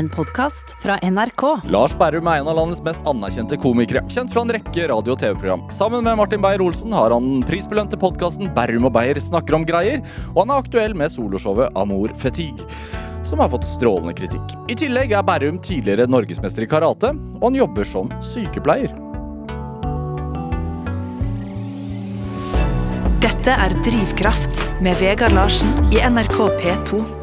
En podkast fra NRK. Lars Berrum er en av landets mest anerkjente komikere. Kjent fra en rekke radio- og TV-program. Sammen med Martin Beyer-Olsen har han den prisbelønte podkasten Berrum og Beyer snakker om greier, og han er aktuell med soloshowet 'Amor Fatigue, som har fått strålende kritikk. I tillegg er Berrum tidligere norgesmester i karate, og han jobber som sykepleier. Dette er Drivkraft med Vegard Larsen i NRK P2.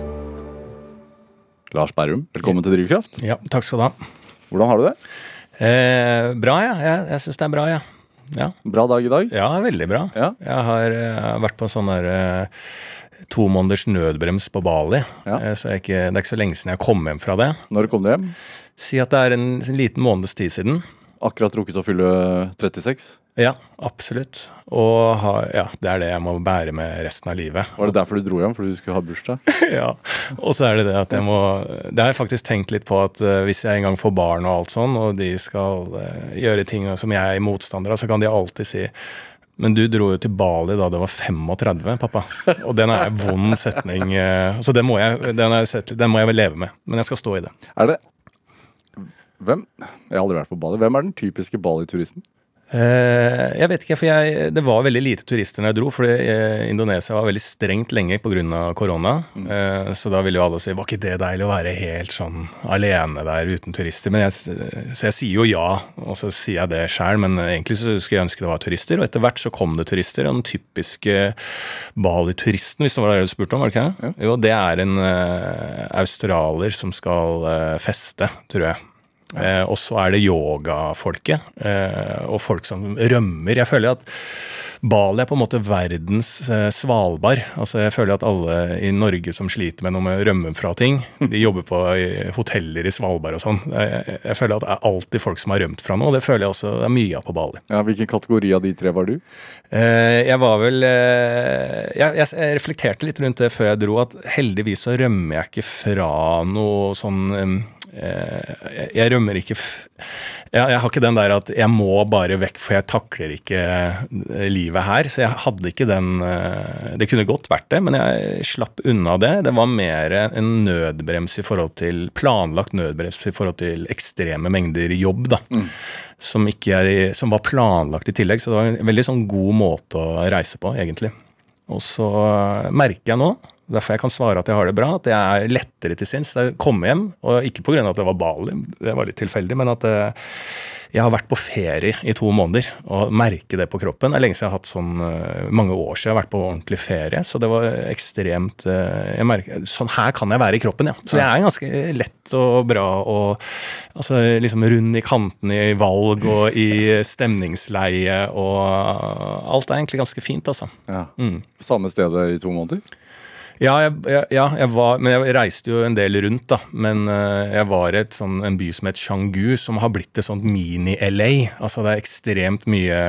Lars Berrum, velkommen til Drivkraft. Ja, takk skal du ha. Hvordan har du det? Eh, bra, ja. Jeg, jeg syns det er bra, ja. ja. Bra dag i dag? Ja, veldig bra. Ja. Jeg har uh, vært på en sånn der eh, to måneders nødbrems på Bali. Ja. Uh, så jeg ikke, det er ikke så lenge siden jeg kom hjem fra det. Når kom du hjem? Si at det er en, en liten måneds tid siden. Akkurat rukket å fylle 36? Ja, absolutt. Og ha, ja, det er det jeg må bære med resten av livet. Var det derfor du dro hjem? Fordi du skulle ha bursdag? ja. Og så er det det at jeg må Det har jeg faktisk tenkt litt på at eh, hvis jeg en gang får barn og alt sånn, og de skal eh, gjøre ting som jeg er motstander av, så kan de alltid si men du dro jo til Bali da du var 35, pappa. Og den er en vond setning. eh, Så den må, jeg, den, sett, den må jeg vel leve med. Men jeg skal stå i det. Er det Hvem Jeg har aldri vært på Bali. Hvem er den typiske Bali-turisten? Eh, jeg vet ikke, for jeg, det var veldig lite turister når jeg dro. For Indonesia var veldig strengt lenge pga. korona. Mm. så da ville jo alle si var ikke det deilig å være helt sånn alene der uten turister? Men jeg, så jeg sier jo ja, og så sier jeg det sjøl. Men egentlig så skulle jeg ønske det var turister. Og etter hvert så kom det turister. Og den typiske Bali-turisten, hvis det var det du spurte om, var det ikke? Ja. Jo, det er en uh, australier som skal uh, feste, tror jeg. Eh, og så er det yogafolket, eh, og folk som rømmer. Jeg føler at Bali er på en måte verdens eh, Svalbard. Altså Jeg føler at alle i Norge som sliter med noe med å rømme fra ting, de jobber på hoteller i Svalbard og sånn. Jeg, jeg føler at det er alltid folk som har rømt fra noe, og det føler jeg også det er mye av på Bali. Ja, Hvilken kategori av de tre var du? Eh, jeg var vel eh, jeg, jeg, reflekterte litt rundt det før jeg dro, at heldigvis så rømmer jeg ikke fra noe sånn jeg, jeg rømmer ikke jeg, jeg har ikke den der at jeg må bare vekk, for jeg takler ikke eh, livet her. Så jeg hadde ikke den eh, Det kunne godt vært det, men jeg slapp unna det. Det var mer en nødbrems i forhold til planlagt nødbrems i forhold til ekstreme mengder jobb, da. Som, ikke er, som var planlagt i tillegg. Så det var en veldig sånn god måte å reise på, egentlig. Og så eh, merker jeg nå, derfor jeg kan svare at jeg har det bra, at jeg er lettere til sinns. Jeg kom hjem, og ikke pga. at det var Bali, det var litt tilfeldig, men at eh, jeg har vært på ferie i to måneder og merker det på kroppen. Det er lenge siden jeg har hatt sånn eh, mange år siden jeg har vært på ordentlig ferie, så det var ekstremt eh, jeg merker, Sånn her kan jeg være i kroppen, ja. Så jeg er ganske lett og bra og altså, liksom rund i kantene i valg og i stemningsleie og alt er egentlig ganske fint, altså. Ja. Mm. Samme stedet i to måneder? Ja, jeg, ja jeg var, men jeg reiste jo en del rundt, da. Men eh, jeg var i sånn, en by som het Changu, som har blitt et sånt mini-LA. Altså det er ekstremt mye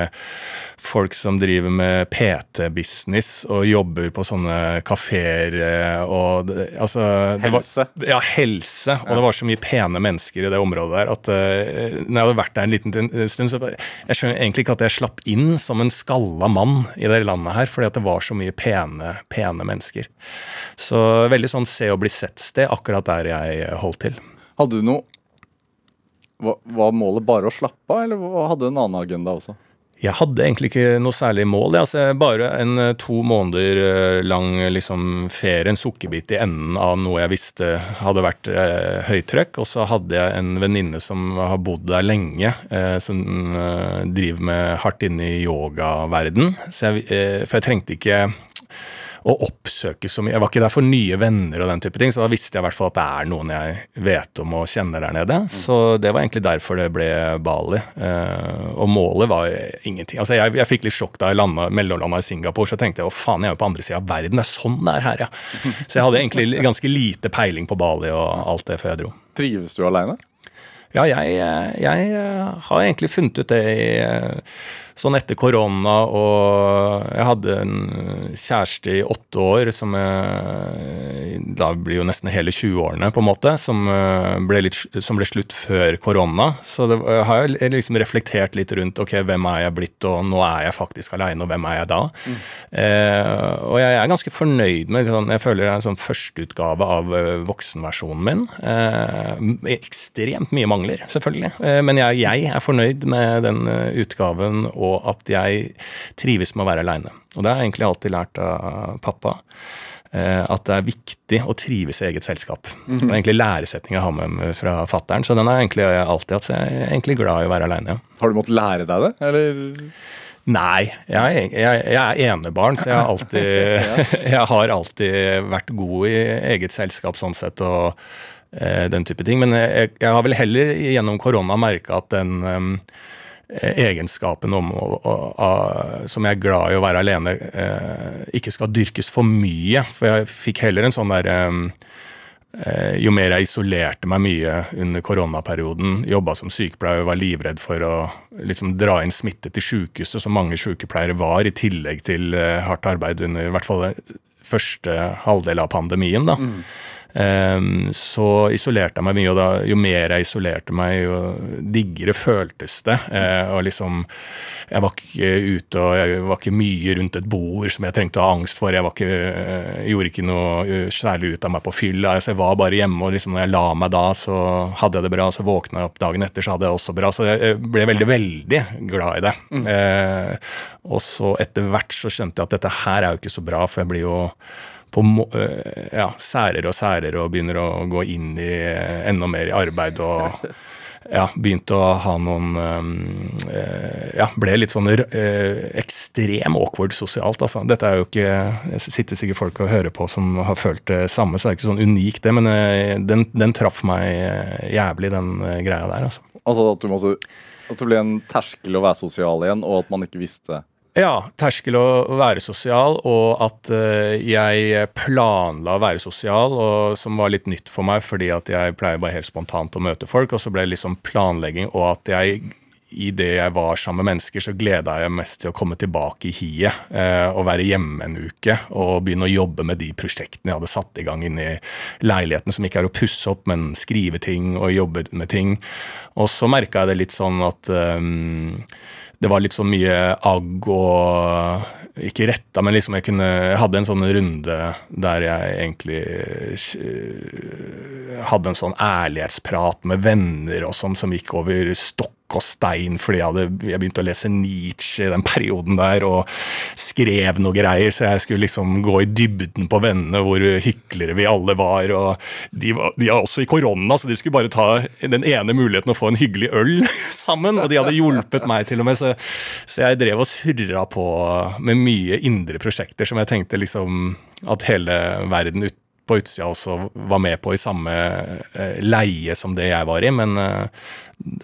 folk som driver med PT-business og jobber på sånne kafeer eh, og altså, det var- Helse. ja, helse. Og det var så mye pene mennesker i det området der at uh, når jeg hadde vært der en liten stund, så jeg skjønner egentlig ikke at jeg slapp inn som en skalla mann i det landet her, fordi at det var så mye pene, pene mennesker. Så veldig sånn se og bli sett-sted, akkurat der jeg holdt til. Hadde du noe Var, målet bare å slappe av, eller hadde du en annen agenda også? Jeg hadde egentlig ikke noe særlig mål. Altså, bare en eh, to måneder eh, lang liksom, ferie, en sukkerbit i enden av noe jeg visste hadde vært eh, høytrykk. Og så hadde jeg en venninne som har bodd der lenge, eh, som eh, driver med hardt inne i yogaverden. Så jeg, eh, for jeg trengte ikke å oppsøke så mye. Jeg var ikke der for nye venner og den type ting, så da visste jeg i hvert fall at det er noen jeg vet om og kjenner der nede. Så det var egentlig derfor det ble Bali. Eh, og målet var ingenting. Altså jeg, jeg fikk litt sjokk da jeg landa, mellomlanda i Singapore, så tenkte jeg å faen, jeg er jo på andre sida av verden. Det er sånn det er her, ja. Så jeg hadde egentlig ganske lite peiling på Bali og alt det før jeg dro. Trives du aleine? Ja, jeg, jeg har egentlig funnet ut det i sånn etter korona og Jeg hadde en kjæreste i åtte år som jeg, Da blir jo nesten hele 20-årene, på en måte, som ble, litt, som ble, slutt før korona. Så det, jeg har jeg liksom reflektert litt rundt ok, hvem er jeg blitt, og nå er jeg faktisk aleine, og hvem er jeg da? Mm. Eh, og jeg er ganske fornøyd med sånn, Jeg føler det er en sånn førsteutgave av voksenversjonen min. Eh, ekstremt mye mangler, selvfølgelig. Eh, men jeg, jeg er fornøyd med den utgaven, og at jeg trives med å være aleine. Og det har jeg egentlig alltid lært av pappa. Eh, at det er viktig å trives i eget selskap. Mm -hmm. Det er egentlig læresetning jeg har med meg fra fattern, så den har jeg egentlig alltid hatt. Så jeg er egentlig glad i å være aleine. Har du måttet lære deg det, eller? Nei, jeg, jeg, jeg er enebarn, så jeg har, alltid, jeg har alltid vært god i eget selskap sånn sett, og eh, den type ting. Men jeg, har vel heller gjennom korona merka at den um, egenskapen om og, og, å, som jeg er glad i å være alene, eh, ikke skal dyrkes for mye. For jeg fikk heller en sånn derre eh, Jo mer jeg isolerte meg mye under koronaperioden, jobba som sykepleier og var livredd for å liksom dra inn smitte til sjukehuset, som mange sykepleiere var, i tillegg til eh, hardt arbeid under i hvert fall første halvdel av pandemien. da. Mm. Um, så isolerte jeg meg mye, og da, jo mer jeg isolerte meg, jo diggere føltes det. Uh, og liksom Jeg var ikke ute og jeg var ikke mye rundt et bord som jeg trengte å ha angst for. Jeg var ikke, jeg gjorde ikke noe særlig ut av meg på fylla. Altså, jeg var bare hjemme, og liksom når jeg la meg da, så hadde jeg det bra. Så våkna jeg opp dagen etter, så hadde jeg også bra. Så jeg ble veldig, veldig glad i det. Mm. Eh, og så etter hvert så skjønte jeg at dette her er jo ikke så bra, for jeg blir jo på ja, særer og særer og begynner å gå inn i enda mer i arbeid og ja, begynte å ha noen Ja, ble litt sånn ekstrem awkward sosialt, altså. Dette er jo ikke sitter sikkert folk og hører på som har følt det samme, så det er ikke sånn unikt, det. Men den, den traff meg jævlig, den greia der, altså. Altså at du måtte At det ble en terskel å være sosial igjen, og at man ikke visste ja, terskel å være sosial, og at uh, jeg planla å være sosial, som var litt nytt for meg, fordi at jeg pleier bare helt spontant å møte folk, og så ble det liksom planlegging, og at jeg i det jeg var sammen med mennesker, så gleda jeg mest til å komme tilbake i hiet eh, og være hjemme en uke og begynne å jobbe med de prosjektene jeg hadde satt i gang inne i leiligheten, som ikke er å pusse opp, men skrive ting og jobbe med ting. Og så merka jeg det litt sånn at um, det var litt så mye agg og Ikke retta, men liksom jeg kunne Jeg hadde en sånn runde der jeg egentlig eh, hadde en sånn ærlighetsprat med venner og sånn som gikk over stokk og stein fordi jeg hadde jeg begynte å lese Nietzsche i den perioden der og skrev noe greier, så jeg skulle liksom gå i dybden på vennene hvor hyklere vi alle var. og De, var, de var også i korona, så de skulle bare ta den ene muligheten å få en hyggelig øl sammen. Og de hadde hjulpet meg til og med, så, så jeg drev og surra på med mye indre prosjekter som jeg tenkte liksom at hele verden ut på utsida også var med på i samme eh, leie som det jeg var i. Men eh,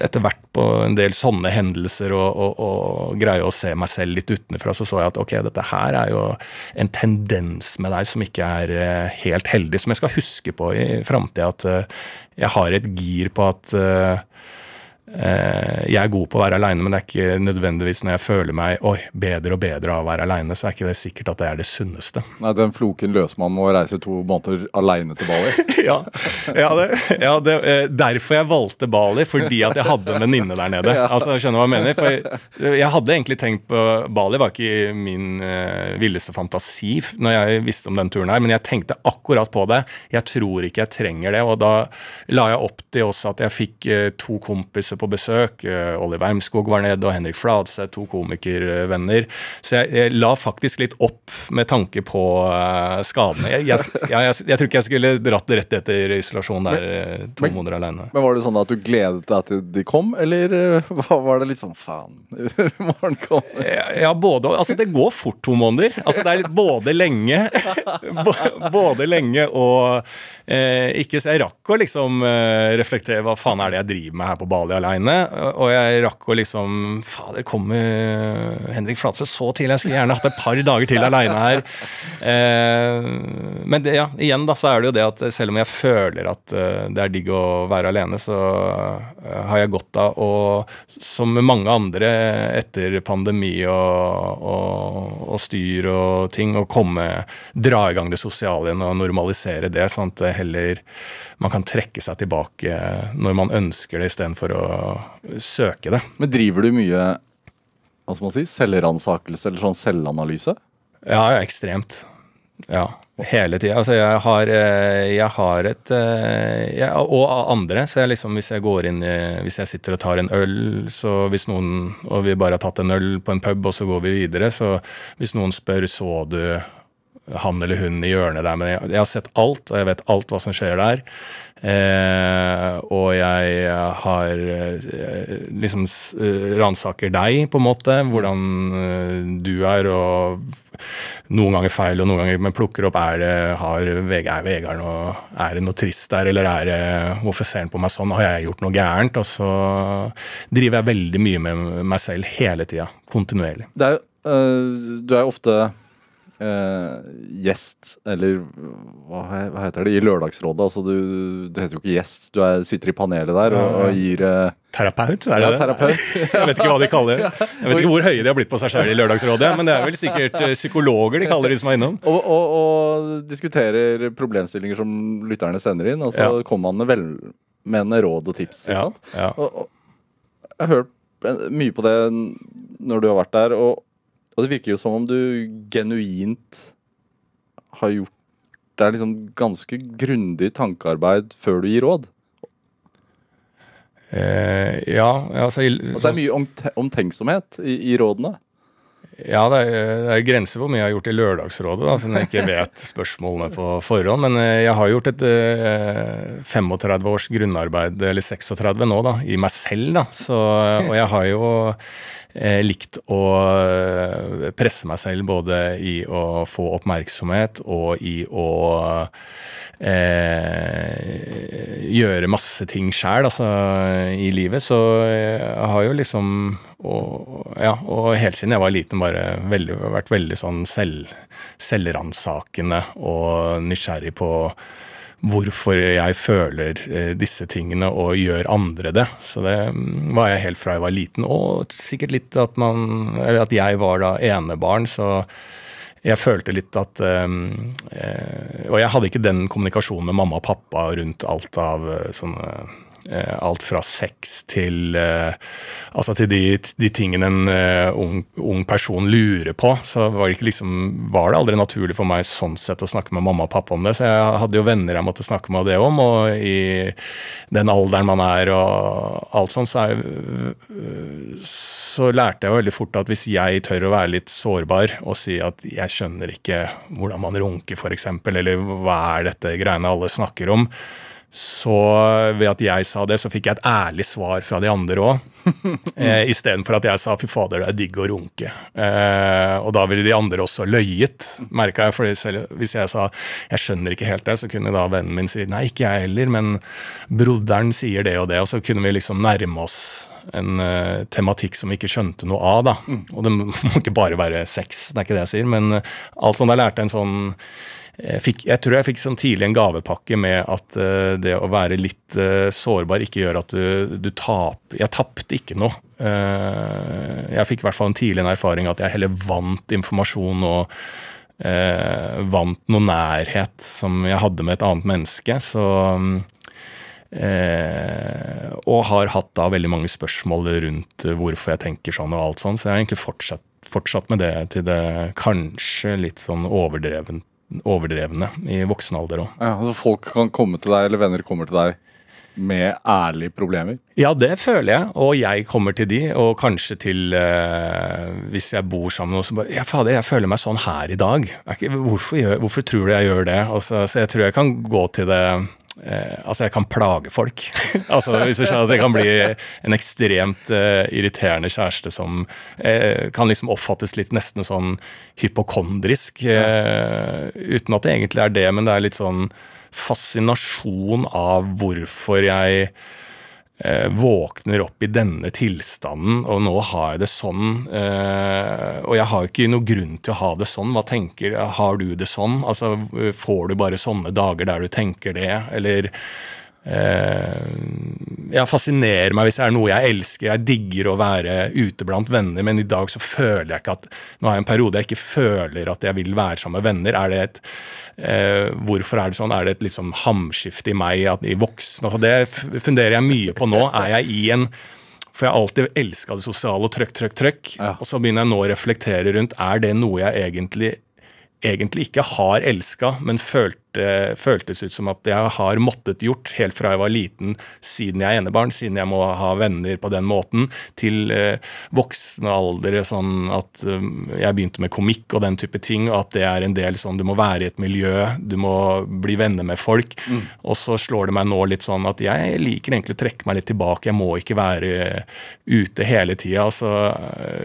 etter hvert på en del sånne hendelser og, og, og greie å se meg selv litt utenfra, så så jeg at ok, dette her er jo en tendens med deg som ikke er eh, helt heldig, som jeg skal huske på i framtida. At jeg har et gir på at jeg er god på å være aleine, men det er ikke nødvendigvis når jeg føler meg oi, bedre og bedre av å være aleine, så er ikke det sikkert at det er det sunneste. Nei, den floken løser man med å reise to måneder aleine til Bali? ja, ja, det, ja det, eh, derfor jeg valgte Bali, fordi at jeg hadde en venninne der nede. ja. Altså, Skjønner du hva jeg mener? For jeg, jeg, hadde egentlig tenkt på Bali, var ikke min uh, villeste fantasi når jeg visste om den turen her, men jeg tenkte akkurat på det. Jeg tror ikke jeg trenger det, og da la jeg opp til også at jeg fikk uh, to kompiser på på besøk. Eh, Olli Wermskog var nede, og Henrik Fladseth, to komikervenner. Så jeg, jeg, la faktisk litt opp med tanke på uh, skadene. Jeg, jeg, jeg, tror ikke jeg skulle dratt det rett etter isolasjon der, men, eh, to men, måneder alene. Men var det sånn at du gledet deg til de kom, eller var det litt sånn faen, morgen kommer? Ja, både Altså, det går fort to måneder. Altså, det er både lenge Både lenge og eh, ikke Så jeg rakk å liksom eh, reflektere hva faen er det jeg driver med her på Bali alene aleine, og jeg rakk å liksom Fader, kommer Henrik Flatseth så tidlig? Jeg skulle gjerne hatt et par dager til aleine her. Eh, men det, ja, igjen da, så er det jo det at selv om jeg føler at uh, det er digg å være alene, så uh, har jeg godt av å, som mange andre etter pandemi og, og, og styr og ting, å komme, dra i gang det sosiale igjen og normalisere det, sånn at det heller man kan trekke seg tilbake når man ønsker det, istedenfor å søke det. Men driver du mye hva skal man si, selvransakelse eller sånn selvanalyse? Ja, ekstremt. Ja. Hele tida. Altså, jeg har, eh, jeg har et eh, jeg, Og andre. Så jeg liksom, hvis jeg går inn i Hvis jeg sitter og tar en øl, så hvis noen Og vi bare har tatt en øl på en pub, og så går vi videre, så hvis noen spør så du han eller hun i hjørnet der, men jeg, jeg har sett alt, og jeg vet alt hva som skjer der. Eh, og jeg har eh, liksom eh, ransaker deg, på en måte. Hvordan eh, du er, og noen ganger feil og noen ganger Men plukker opp er det, har, er Vegard noe Er det noe trist der, eller er det Hvorfor ser han på meg sånn? Har jeg gjort noe gærent? Og så driver jeg veldig mye med meg selv hele tida. Kontinuerlig. Det er, øh, du er ofte Uh, gjest, eller hva, hva, heter det, i Lørdagsrådet. Altså du, du heter jo ikke gjest, du er, sitter i panelet der og, og gir eh, Terapeut, er det ja, det? Terapeut. jeg vet ikke hva de kaller det. Jeg vet ikke hvor høye de har blitt på seg selv i Lørdagsrådet, men det er vel sikkert uh, psykologer de kaller de som er innom. Og, og, og diskuterer problemstillinger som lytterne sender inn, og så ja. kommer man med velmenende råd og tips. ikke sant? Ja, jeg har hørt mye på det når du har vært der. og og det virker jo som om du genuint har gjort deg liksom ganske grundig tankearbeid før du gir råd. Eh, ja, altså, altså Det er mye omtenksomhet i, i, rådene? Ja, det er, det er grenser for hvor mye jeg har gjort i Lørdagsrådet, da, siden jeg ikke vet spørsmålene på forhånd. Men eh, jeg har gjort et eh, 35 års grunnarbeid, eller 36 nå, da, i meg selv. da, Så, Og jeg har jo eh, likt å eh, presse meg selv både i å få oppmerksomhet og i å eh, gjøre masse ting sjæl altså, i livet. Så jeg har jo liksom og, ja, og helt siden jeg var liten bare veldig, vært veldig sånn selv, selvransakende og nysgjerrig på hvorfor jeg føler eh, disse tingene og gjør andre det. Så det mm, var jeg helt fra jeg var liten. Og sikkert litt at, man, at jeg var da enebarn, så jeg følte litt at um, eh, Og jeg hadde ikke den kommunikasjonen med mamma og pappa rundt alt av eh, sånne alt fra sex til eh, Altså til de, de tingene en uh, ung, ung, person lurer på. Så var det, liksom, var det aldri naturlig for meg sånn sett å snakke med mamma og pappa om det. Så jeg hadde jo venner jeg måtte snakke med det om, og i den alderen man er og alt sånt, så, så lærte jeg veldig fort at hvis jeg tør å være litt sårbar og si at jeg skjønner ikke hvordan man runker, f.eks., eller hva er dette greiene alle snakker om, så ved at jeg sa det, så fikk jeg et ærlig svar fra de andre òg. eh, Istedenfor at jeg sa 'fy fader, det er digg å runke'. Eh, og da ville de andre også løyet, merka jeg. For selv, hvis jeg sa 'jeg skjønner ikke helt det', så kunne da vennen min si 'nei, ikke jeg heller', men broderen sier det og det. Og så kunne vi liksom nærme oss en uh, tematikk som vi ikke skjønte noe av. da. Mm. Og det må ikke bare være sex, det er ikke det jeg sier, men uh, alt sånt. Jeg lærte en sånn jeg, fikk, jeg, tror jeg fikk sånn tidlig en gavepakke med at uh, det å være litt uh, sårbar ikke gjør at du, du taper Jeg tapte ikke noe. Uh, jeg fikk i hvert fall en tidlig en erfaring at jeg heller vant informasjon og vant noe nærhet som jeg hadde med et annet menneske. Så Og har hatt da veldig mange spørsmål rundt hvorfor jeg tenker sånn og alt sånn, så jeg har egentlig fortsatt, fortsatt med det til det kanskje litt sånn overdrevent overdrevne i voksen alder òg. Ja, altså folk kan komme til deg, eller venner kommer til deg med ærlige problemer? Ja, det føler jeg. Og jeg kommer til de, og kanskje til eh, Hvis jeg bor sammen og så bare Ja, fader, jeg føler meg sånn her i dag. Ikke, hvorfor, gjør, hvorfor, tror du jeg gjør det? Altså, så jeg tror jeg kan gå til det Eh, altså, jeg kan plage folk. altså, hvis du skjønner at Det kan bli en ekstremt eh, irriterende kjæreste som eh, kan liksom oppfattes litt nesten sånn hypokondrisk. Eh, uten at det egentlig er det, men det er litt sånn fascinasjon av hvorfor jeg eh, våkner opp i denne tilstanden, og nå har jeg det sånn. Eh, og jeg har ikke noe grunn til å ha det sånn. Hva tenker Har du det sånn? Altså, Får du bare sånne dager der du tenker det, eller eh, ja, fascinerer meg hvis det er noe jeg elsker. Jeg digger å være ute blant venner, men i dag så føler jeg ikke at Nå har jeg en periode jeg ikke føler at jeg vil være sammen med venner. Er det et Eh, hvorfor er det sånn? Er det et liksom hamskifte i meg, at, i voksen? Altså det funderer jeg mye på nå. Er jeg i en for jeg har alltid elska det sosiale og trøkk, trøkk, trøkk. Ja. Og så begynner jeg nå å reflektere rundt er det noe jeg egentlig egentlig ikke har elska, men følte, føltes ut som at jeg har måttet gjort helt fra jeg var liten, siden jeg er enebarn, siden jeg må ha venner på den måten, til eh, voksne alder, sånn at um, jeg begynte med komikk og den type ting, og at det er en del sånn du må være i et miljø, du må bli venner med folk. Mm. Og så slår det meg nå litt sånn at jeg liker egentlig å trekke meg litt tilbake, jeg må ikke være ute hele tida. Så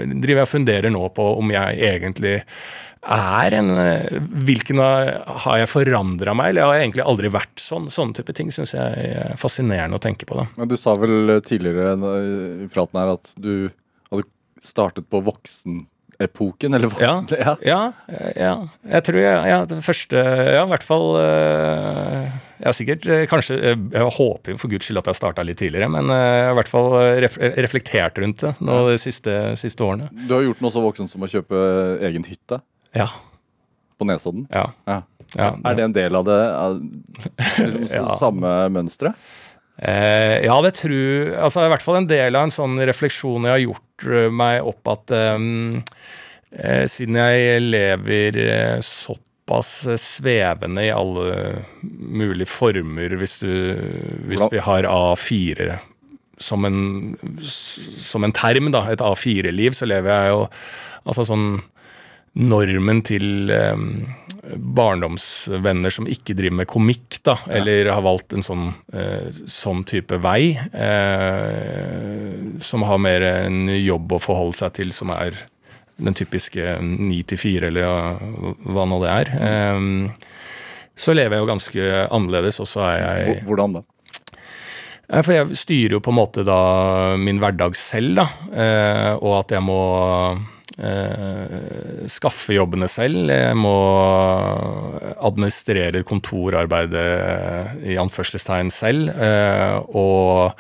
driver jeg og funderer nå på om jeg egentlig er en eh, Hvilken Har jeg forandra meg, eller har jeg egentlig aldri vært sånn? Sånne type ting syns jeg er fascinerende å tenke på. da. Men Du sa vel tidligere i praten her at du hadde startet på voksenepoken, eller voksen... Ja, ja. ja, ja. Jeg tror jeg, ja, det første Ja, i hvert fall eh, Jeg har sikkert eh, kanskje Jeg håper for guds skyld at jeg starta litt tidligere, men jeg har i hvert fall reflektert rundt det nå de siste, siste årene. Du har gjort noe så voksen som å kjøpe egen hytte? Ja. På Nesodden? Ja. ja. ja er det en del av det av, liksom, samme mønsteret? Eh, ja, det tror altså i hvert fall en del av en sånn refleksjon jeg har gjort eh, meg opp at um, eh, siden jeg lever eh, såpass svevende i alle mulige former, hvis, du, hvis vi har A4 som en, som en term, da, et A4-liv, så lever jeg jo altså sånn normen til eh, barndomsvenner som ikke driver med komikk, da, eller har valgt en sånn, eh, sånn type vei, eh, som har mer en jobb å forholde seg til, som er den typiske ni til fire, eller hva nå det er. Eh, så lever jeg jo ganske annerledes, og så er jeg Hvordan da? For jeg styrer jo på en måte da min hverdag selv, da, eh, og at jeg må skaffe jobbene selv. Jeg må administrere kontorarbeidet i anførselstegn selv. Eh, og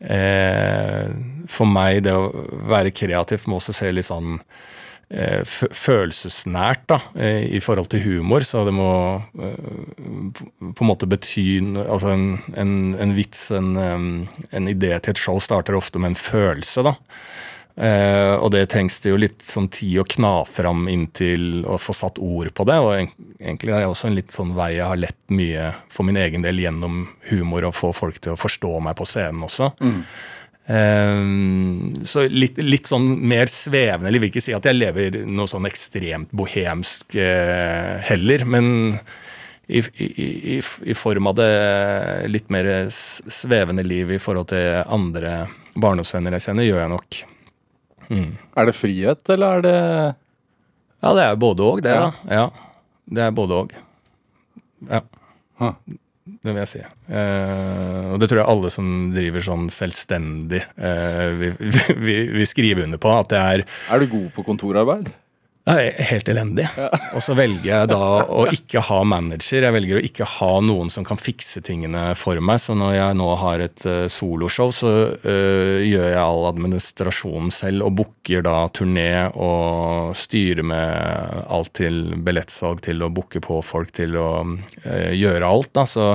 eh, for meg, det å være kreativ må også se litt sånn eh, følelsesnært da, eh, i forhold til humor. Så det må på en måte bety altså en, en, en vits, en, en idé til et show starter ofte med en følelse. da. Uh, og det trengs det jo litt sånn tid å kna fram inntil å få satt ord på det. Og egentlig er det også en litt sånn vei jeg har lett mye for min egen del gjennom humor, og få folk til å forstå meg på scenen også. Mm. Eh, så litt, litt, sånn mer svevende. Jeg vil ikke si at jeg lever noe sånn ekstremt bohemsk eh, heller, men i, i, i, i, form av det litt mer svevende liv i forhold til andre barndomsvenner jeg kjenner, gjør jeg nok. Mm. Er det frihet, eller er det Ja, det er både òg, det. Ja. da. Ja, Det er både òg. Ja. Huh. Det vil jeg si. Eh, og det tror jeg alle som driver sånn selvstendig, eh, vil, vi, vi skrive under på. at det er Er du god på kontorarbeid? Helt elendig. Ja. Og så velger jeg da å ikke ha manager. Jeg velger å ikke ha noen som kan fikse tingene for meg. Så når jeg nå har et uh, soloshow, så uh, gjør jeg all administrasjonen selv og booker da turné og styrer med alt til billettsalg til å booke på folk til å uh, gjøre alt. da, så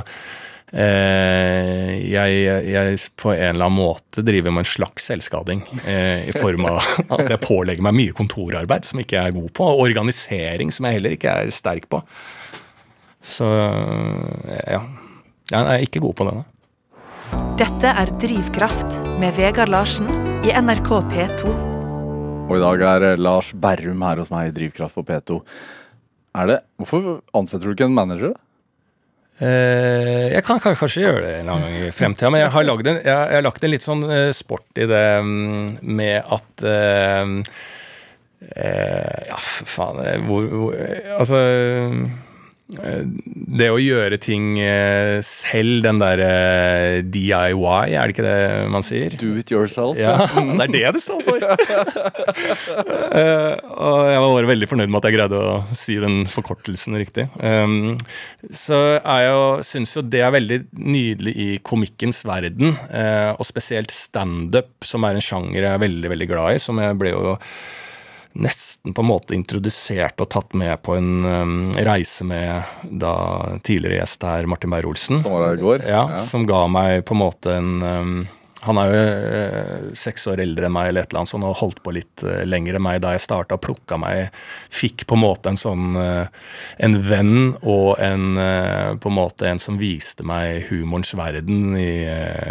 jeg, jeg, på en eller annen måte driver med en slags selvskading. Eh, I form av at jeg pålegger meg mye kontorarbeid som jeg ikke er god på, og organisering som jeg heller ikke er sterk på. Så ja. Jeg er ikke god på det. Dette er Drivkraft med Vegard Larsen i NRK P2. Og i dag er Lars Berrum her hos meg i Drivkraft på P2. Er det, hvorfor ansetter du ikke en manager? da? Uh, jeg kan kanskje gjøre det en gang i fremtida, men jeg har, en, jeg, har, lagt en litt sånn uh, sport i det um, med at uh, Ja, faen hvor, hvor, Altså det å gjøre ting eh, selv, den derre eh, DIY, er det ikke det man sier? Do it yourself. Ja, det er det det står for! Eh, og jeg var bare veldig fornøyd med at jeg greide å si den forkortelsen riktig. Um, så jeg syns jo det er veldig nydelig i komikkens verden, og spesielt standup, som er en sjanger jeg er veldig, veldig glad i, som jeg ble jo nesten på en måte introdusert og tatt med på en um, reise med da tidligere gjest her, Martin Beyer-Olsen. Som var her i går? Ja, ja, Som ga meg på en måte en um, han er jo eh, seks år eldre enn meg eller et eller annet sånt, og holdt på litt eh, lenger enn meg da jeg starta. Plukka meg Fikk på en måte en sånn eh, en venn og en eh, på en måte en som viste meg humorens verden i,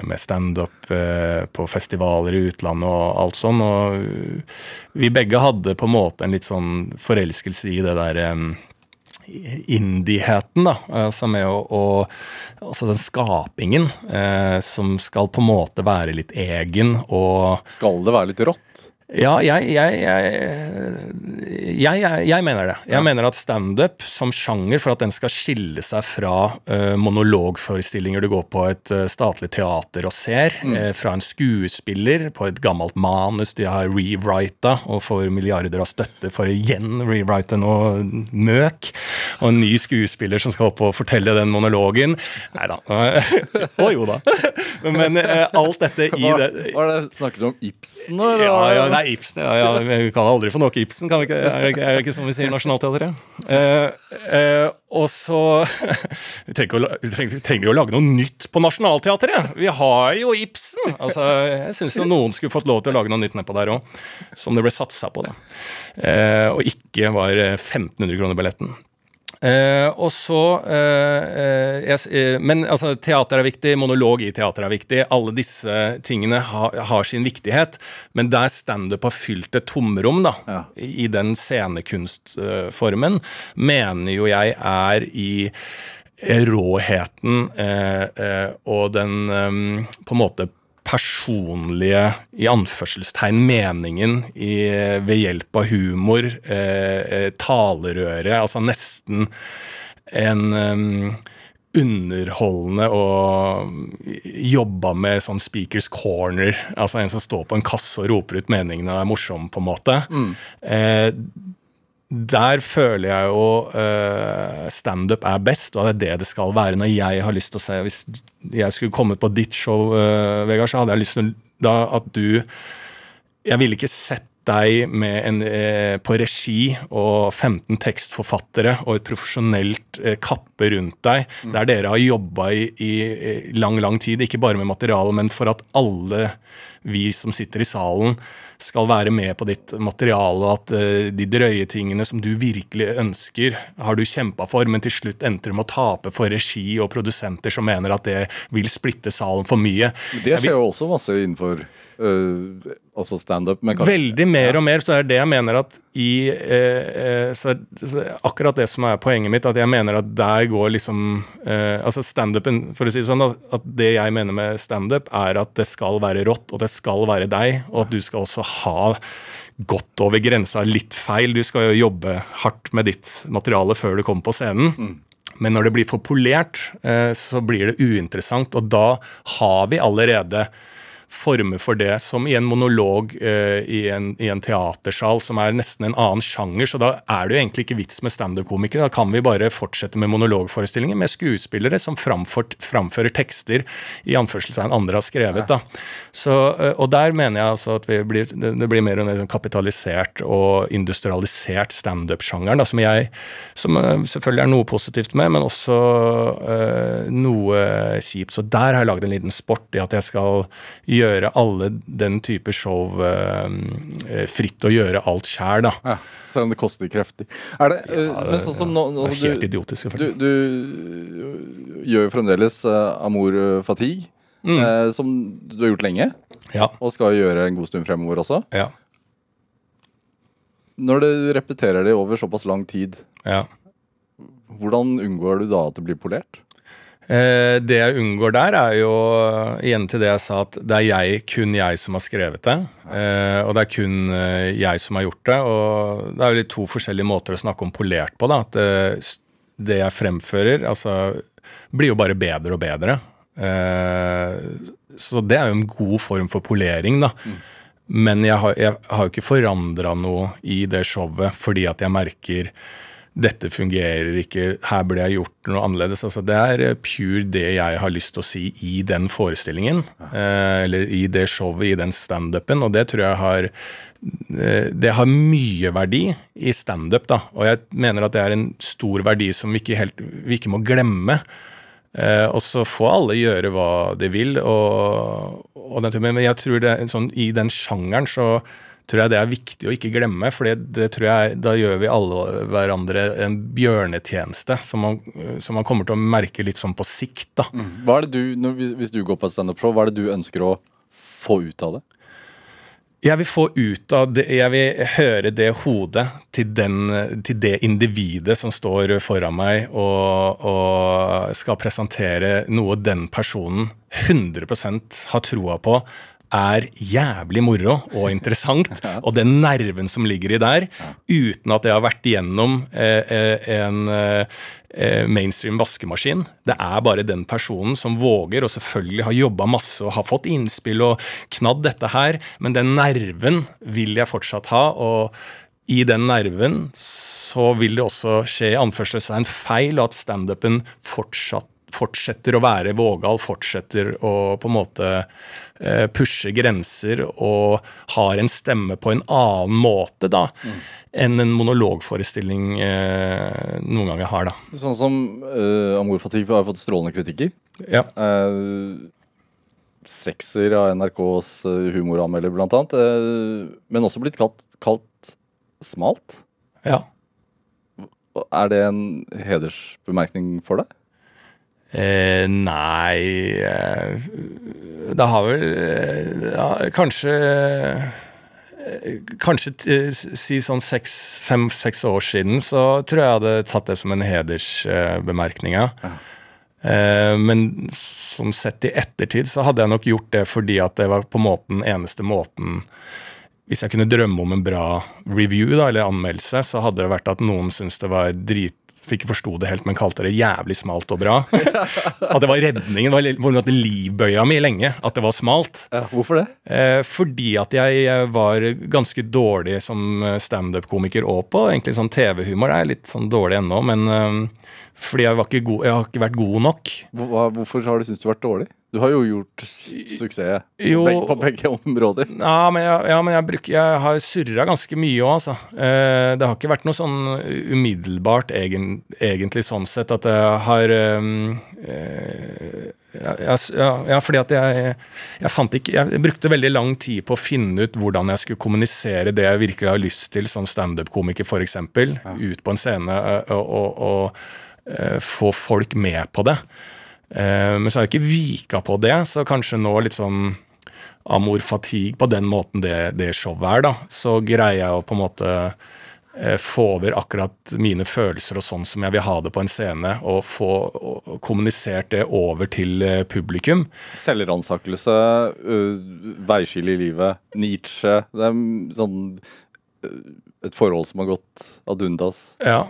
med standup eh, på festivaler i utlandet og alt sånn. Og vi begge hadde på en måte en litt sånn forelskelse i det der indieheten, da. som er å, å Altså den skapingen eh, som skal på en måte være litt egen og Skal det være litt rått? Ja, jeg, jeg, jeg, jeg, mener det. Jeg ja. mener at standup som sjanger, for at den skal skille seg fra uh, monologforestillinger du går på et uh, statlig teater og ser, mm. uh, fra en skuespiller på et gammelt manus de har rewrita og får milliarder av støtte for å igjen rewrite noe møk, og en ny skuespiller som skal opp og fortelle den monologen. Nei da. Å jo da. Men alt dette i det Var det snakket om Ibsen? Eller? Ja, ja, nei, Ibsen. Ja, ja, vi kan aldri få nok Ibsen, kan vi ikke? Er det, er det ikke som vi sier i Nationaltheatret? Uh, uh, og så vi trenger, å, vi trenger, trenger å lage noe nytt på Nationaltheatret! Vi har jo Ibsen! Altså, jeg syns noen skulle fått lov til å lage noe nytt nedpå der òg, som det ble satsa på. da. Uh, og ikke var 1500 kroner billetten. Eh, og så eh, jeg, eh, Men altså, teater er viktig, monolog i teater er viktig. Alle disse tingene ha, har sin viktighet. Men der standup har fylt et tomrom, da, ja. i den scenekunstformen, mener jo jeg er i råheten eh, eh, og den på en måte personlige, i anførselstegn, meningen i, ved hjelp av humor, eh, eh talerøre, altså nesten en um, underholdende og jobba med sånn speakers corner. Altså en som står på en kasse og roper ut meningene og er morsom, på en måte. Mm. Eh, der føler jeg jo uh, standup er best, og det er det det skal være når jeg har lyst til å se Hvis jeg skulle kommet på ditt show, uh, Vegard, så hadde jeg lyst til da at du Jeg ville ikke sett deg med en, eh, på regi og 15 tekstforfattere og et profesjonelt eh, kappe rundt deg, mm. der dere har jobba i, i, lang, lang tid, ikke bare med materialet, men for at alle vi som sitter i salen, skal være med på ditt materiale, og at uh, de drøye tingene som du virkelig ønsker, har du kjempa for, men til slutt endte du med å tape for regi og produsenter som mener at det vil splitte salen for mye. Det skjer jo også masse innenfor Uh, altså standup. Veldig mer og mer så er det jeg mener at i uh, så, så, Akkurat det som er poenget mitt, at jeg mener at der går liksom uh, Altså standupen, for å si det sånn, at det jeg mener med standup, er at det skal være rått, og det skal være deg, og at du skal også ha gått over grensa litt feil. Du skal jo jobbe hardt med ditt materiale før du kommer på scenen. Mm. Men når det blir for polert, så blir det uinteressant, og da har vi allerede former for det, som i en monolog uh, i, en, i, en, teatersal, som er nesten en annen sjanger. Så da er det jo egentlig ikke vits med standup-komikere. Da kan vi bare fortsette med monologforestillinger med skuespillere som framført, framfører tekster i anførselstegn andre har skrevet. da. Så, uh, og der mener jeg altså at blir, det, blir mer og mer sånn kapitalisert og industrialisert standup-sjangeren, som jeg som uh, selvfølgelig er noe positivt med, men også noe kjipt. Så der har jeg lagd en liten sport i at jeg skal gjøre gjøre alle den type show eh, fritt og gjøre alt sjæl, da. Ja, selv om det koster kreftig. Er det, ja, det men sånn som nå, det er helt du, idiotisk, selvfølgelig. Du, du, gjør jo fremdeles uh, Amour Fatigue, mm. uh, som du har gjort lenge. Ja. Og skal gjøre en god stund fremover også. Ja. Når du repeterer det over såpass lang tid, ja. hvordan unngår du da at det blir polert? Eh, det jeg unngår der, er jo igjen til det jeg sa, at det er jeg, kun jeg som har skrevet det. Eh, og det er kun eh, jeg som har gjort det. Og det er jo litt to forskjellige måter å snakke om polert på. da, at det jeg fremfører, altså, blir jo bare bedre og bedre. Eh, så det er jo en god form for polering, da. Mm. Men jeg har, jeg har jo ikke forandra noe i det showet fordi at jeg merker dette fungerer ikke, her burde jeg gjort noe annerledes. Altså, det er eh, pure det jeg har lyst til å si i den forestillingen. Eh, eller i det showet, i den standupen. Og det tror jeg har eh, det har mye verdi i standup, da. Og jeg mener at det er en stor verdi som vi ikke, helt, vi ikke må glemme. Eh, og så får alle gjøre hva de vil. Og, og men jeg tror det, sånn, i den sjangeren så tror jeg det er viktig å ikke glemme. For det tror jeg, da gjør vi alle hverandre en bjørnetjeneste som man, som man kommer til å merke litt sånn på sikt. da. Mm. Hva er det du, Hvis du går på et standup-show, hva er det du ønsker å få ut av det? Jeg vil få ut av det, jeg vil høre det hodet til, den, til det individet som står foran meg og, og skal presentere noe den personen 100% har troa på er jævlig moro og interessant, og den nerven som ligger i der, uten at jeg har vært igjennom eh, eh, en eh, mainstream vaskemaskin. Det er bare den personen som våger, og selvfølgelig har jobba masse og har fått innspill og knadd dette her, men den nerven vil jeg fortsatt ha, og i den nerven så vil det også skje i anførselstegn feil, og at standupen fortsatt fortsetter å være vågal, fortsetter å på en måte eh, pushe grenser og har en stemme på en annen måte da, mm. enn en monologforestilling eh, noen ganger har. da. Sånn som uh, Amor Fatigue har fått strålende kritikker. Ja. Uh, sekser av NRKs humoranmelder, blant annet. Uh, men også blitt kalt, kalt smalt. Ja. Er det en hedersbemerkning for deg? Eh, nei eh, Det har vel eh, ja, Kanskje eh, Kanskje si sånn fem-seks år siden så tror jeg jeg hadde tatt det som en hedersbemerkning. Ja. Eh, men som sett i ettertid så hadde jeg nok gjort det fordi at det var på en måte den eneste måten Hvis jeg kunne drømme om en bra review da, eller anmeldelse, så hadde det vært at noen syntes det var drit fikk ikke forsto det helt, men kalte det jævlig smalt og bra. At det var redningen. Det var livbøya mi lenge at det var smalt. Ja, hvorfor det? Eh, fordi at jeg var ganske dårlig som standup-komiker og på egentlig sånn TV-humor. Er litt sånn dårlig ennå, men eh, fordi jeg, god, jeg har ikke vært god nok. Hvorfor har du syntes du har vært dårlig? Du har jo gjort suksess jo, på begge områder. Ja, men jeg, ja, men jeg, bruker, jeg har surra ganske mye òg, altså. Eh, det har ikke vært noe sånn umiddelbart egen, egentlig sånn sett at jeg har um, eh, ja, ja, fordi at jeg, jeg, fant ikke Jeg brukte veldig lang tid på å finne ut hvordan jeg skulle kommunisere det jeg virkelig har lyst til, som standup-komiker f.eks., ja. ut på en scene og, og, og, og eh, få folk med på det. Eh, men så har jeg ikke vika på det, så kanskje nå litt sånn amor fatigue på den måten det, det showet er, da. Så greier jeg å på en måte eh, få over akkurat mine følelser og sånn som jeg vil ha det på en scene, og få kommunisert det over til eh, publikum. Selvransakelse, veiskille i livet, Nietzsche Det er sånn et forhold som har gått ad undas. Ja.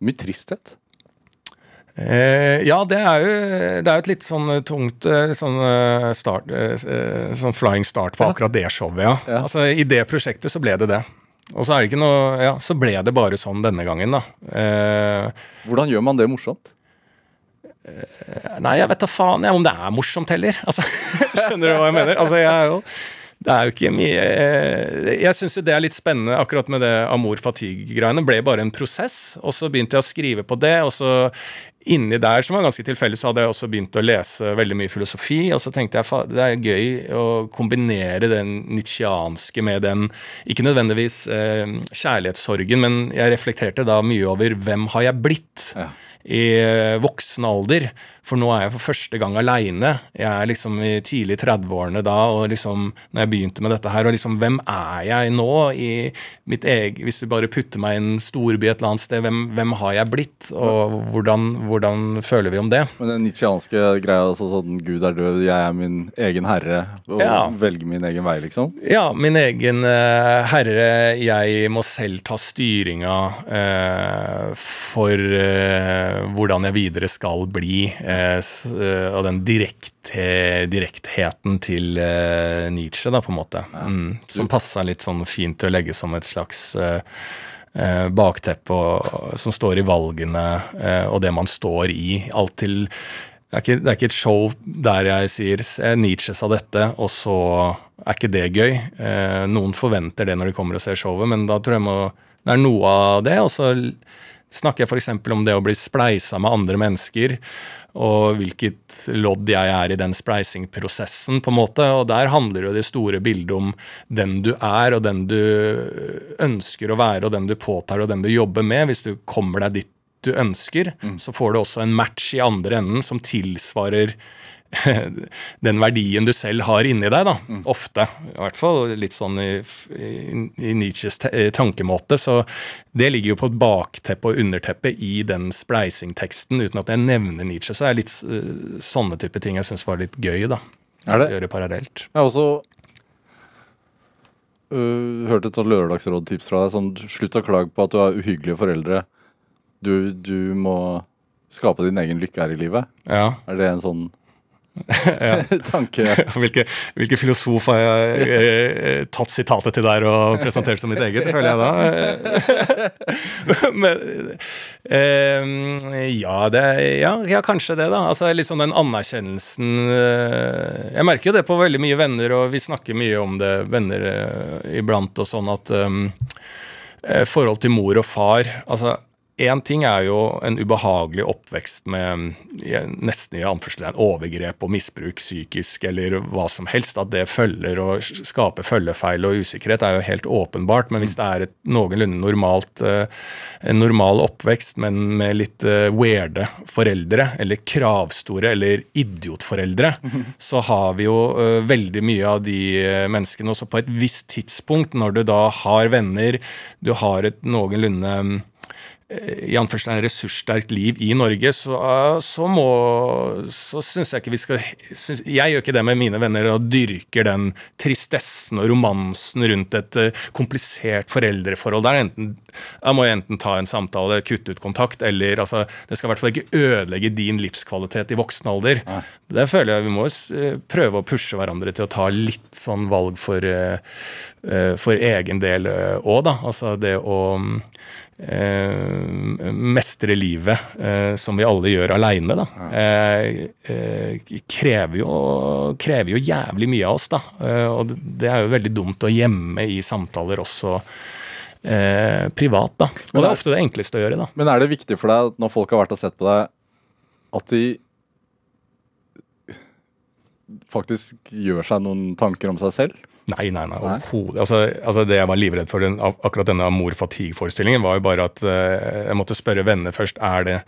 Mye tristhet. Eh, ja, det er jo det er et litt sånn eh, tungt eh, sånn, eh, start, sånn flying start på akkurat det showet, ja. ja. Altså, I det prosjektet så ble det det. Og så er det ikke noe Ja, så ble det bare sånn denne gangen, da. Eh, Hvordan gjør man det morsomt? Eh, nei, jeg vet da faen jeg, om det er morsomt heller. Altså, skjønner du hva jeg mener? Altså, jeg er jo det er jo ikke mye Jeg syns jo det er litt spennende akkurat med det Amor Fatigue-greiene. ble bare en prosess, og så begynte jeg å skrive på det. Og så inni der, som var ganske tilfeldig, så hadde jeg også begynt å lese veldig mye filosofi. Og så tenkte jeg det er gøy å kombinere den nitsjianske med den Ikke nødvendigvis eh, kjærlighetssorgen, men jeg reflekterte da mye over hvem har jeg blitt ja. i eh, voksen alder. For nå er jeg for første gang aleine. Jeg er liksom i tidlig 30-årene da, og liksom når jeg begynte med dette her, og liksom hvem er jeg nå i mitt eget Hvis du bare putter meg i en storby et eller annet sted, hvem, hvem har jeg blitt? Og hvordan, hvordan, føler vi om det? Men den nitsjianske greia, altså sånn Gud er død, jeg er min egen herre, og ja. velger min egen vei, liksom? Ja, min egen uh, herre. Jeg må selv ta styringa uh, for uh, hvordan jeg videre skal bli. Eh, og den direkte, direktheten til eh, Nietzsche, da, på en måte. Mm, som passa litt sånn fint til å legge som et slags eh, bakteppe som står i valgene og det man står i. Alt til det er, ikke, det er, ikke, et show der jeg sier Nietzsche sa dette, og så er ikke det gøy. Eh, noen forventer det når de kommer og ser showet, men da tror jeg må, det er noe av det. Og så snakker jeg f.eks. om det å bli spleisa med andre mennesker og hvilket lodd jeg er i den spleisingprosessen, på en måte. Og der handler jo det store bildet om den du er, og den du ønsker å være, og den du påtar, og den du jobber med. Hvis du kommer deg dit du ønsker, mm. så får du også en match i andre enden som tilsvarer den verdien du selv har inni deg, da. Mm. Ofte. I hvert fall litt sånn i, i, i Nietzsches tankemåte. Så det ligger jo på et bakteppe og underteppe i den spleisingteksten, uten at jeg nevner Nietzsche. Så er det litt uh, sånne type ting jeg syns var litt gøy, da. Er det? Gjøre parallelt. Jeg har også uh, hørt et sånt lørdagsrådtips fra deg. sånn Slutt å klage på at du har uhyggelige foreldre. Du, du må skape din egen lykke her i livet. Ja. Er det en sånn tanke. hvilke, hvilke filosof har jeg eh, tatt sitatet til der og presentert som mitt eget, føler jeg da. Men eh, ja, det, ja, ja, kanskje det, da. Altså liksom den anerkjennelsen eh, Jeg merker jo det på veldig mye venner, og vi snakker mye om det, venner eh, iblant, og sånn at um, forhold til mor og far altså Én ting er jo en ubehagelig oppvekst med nesten i anførselstegn overgrep og misbruk psykisk eller hva som helst. At det følger og skaper følgefeil og usikkerhet, er jo helt åpenbart. Men hvis det er et noenlunde normalt, eh, en normal oppvekst, men med litt eh, weirde foreldre, eller kravstore eller idiotforeldre, så har vi jo eh, veldig mye av de menneskene også på et visst tidspunkt, når du da har venner, du har et noenlunde i anførselen ressurssterkt liv i Norge, så, så må Så syns jeg ikke vi skal synes, Jeg gjør ikke det med mine venner og dyrker den tristessen og romansen rundt et uh, komplisert foreldreforhold. Der enten, jeg må jeg enten ta en samtale, kutte ut kontakt, eller altså Det skal i hvert fall ikke ødelegge din livskvalitet i voksen alder. Ja. Det føler jeg vi må uh, prøve å pushe hverandre til å ta litt sånn valg for, uh, for egen del òg, da. Altså det å eh, mestre livet, eh, som vi alle gjør aleine, da, eh, eh, krever, jo, krever, jo, jævlig mye av oss. da, eh, Og det er jo veldig dumt å gjemme i samtaler også. Eh, privat, da. Og det er ofte det enkleste å gjøre. da. Men er det viktig for deg, når folk har vært og sett på deg, at de faktisk gjør seg noen tanker om seg selv? Nei, nei, nei. overhodet. Altså, altså, det jeg var livredd for den, akkurat denne Amor fatigue-forestillingen, var jo bare at uh, jeg måtte spørre venner først er det,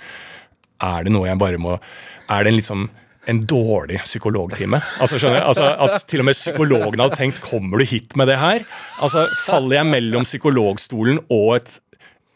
er det noe jeg bare må Er det en liksom en dårlig psykologtime. Altså, skjønner jeg? Altså, at til og med psykologen hadde tenkt 'kommer du hit med det her'? Altså, Faller jeg mellom psykologstolen og et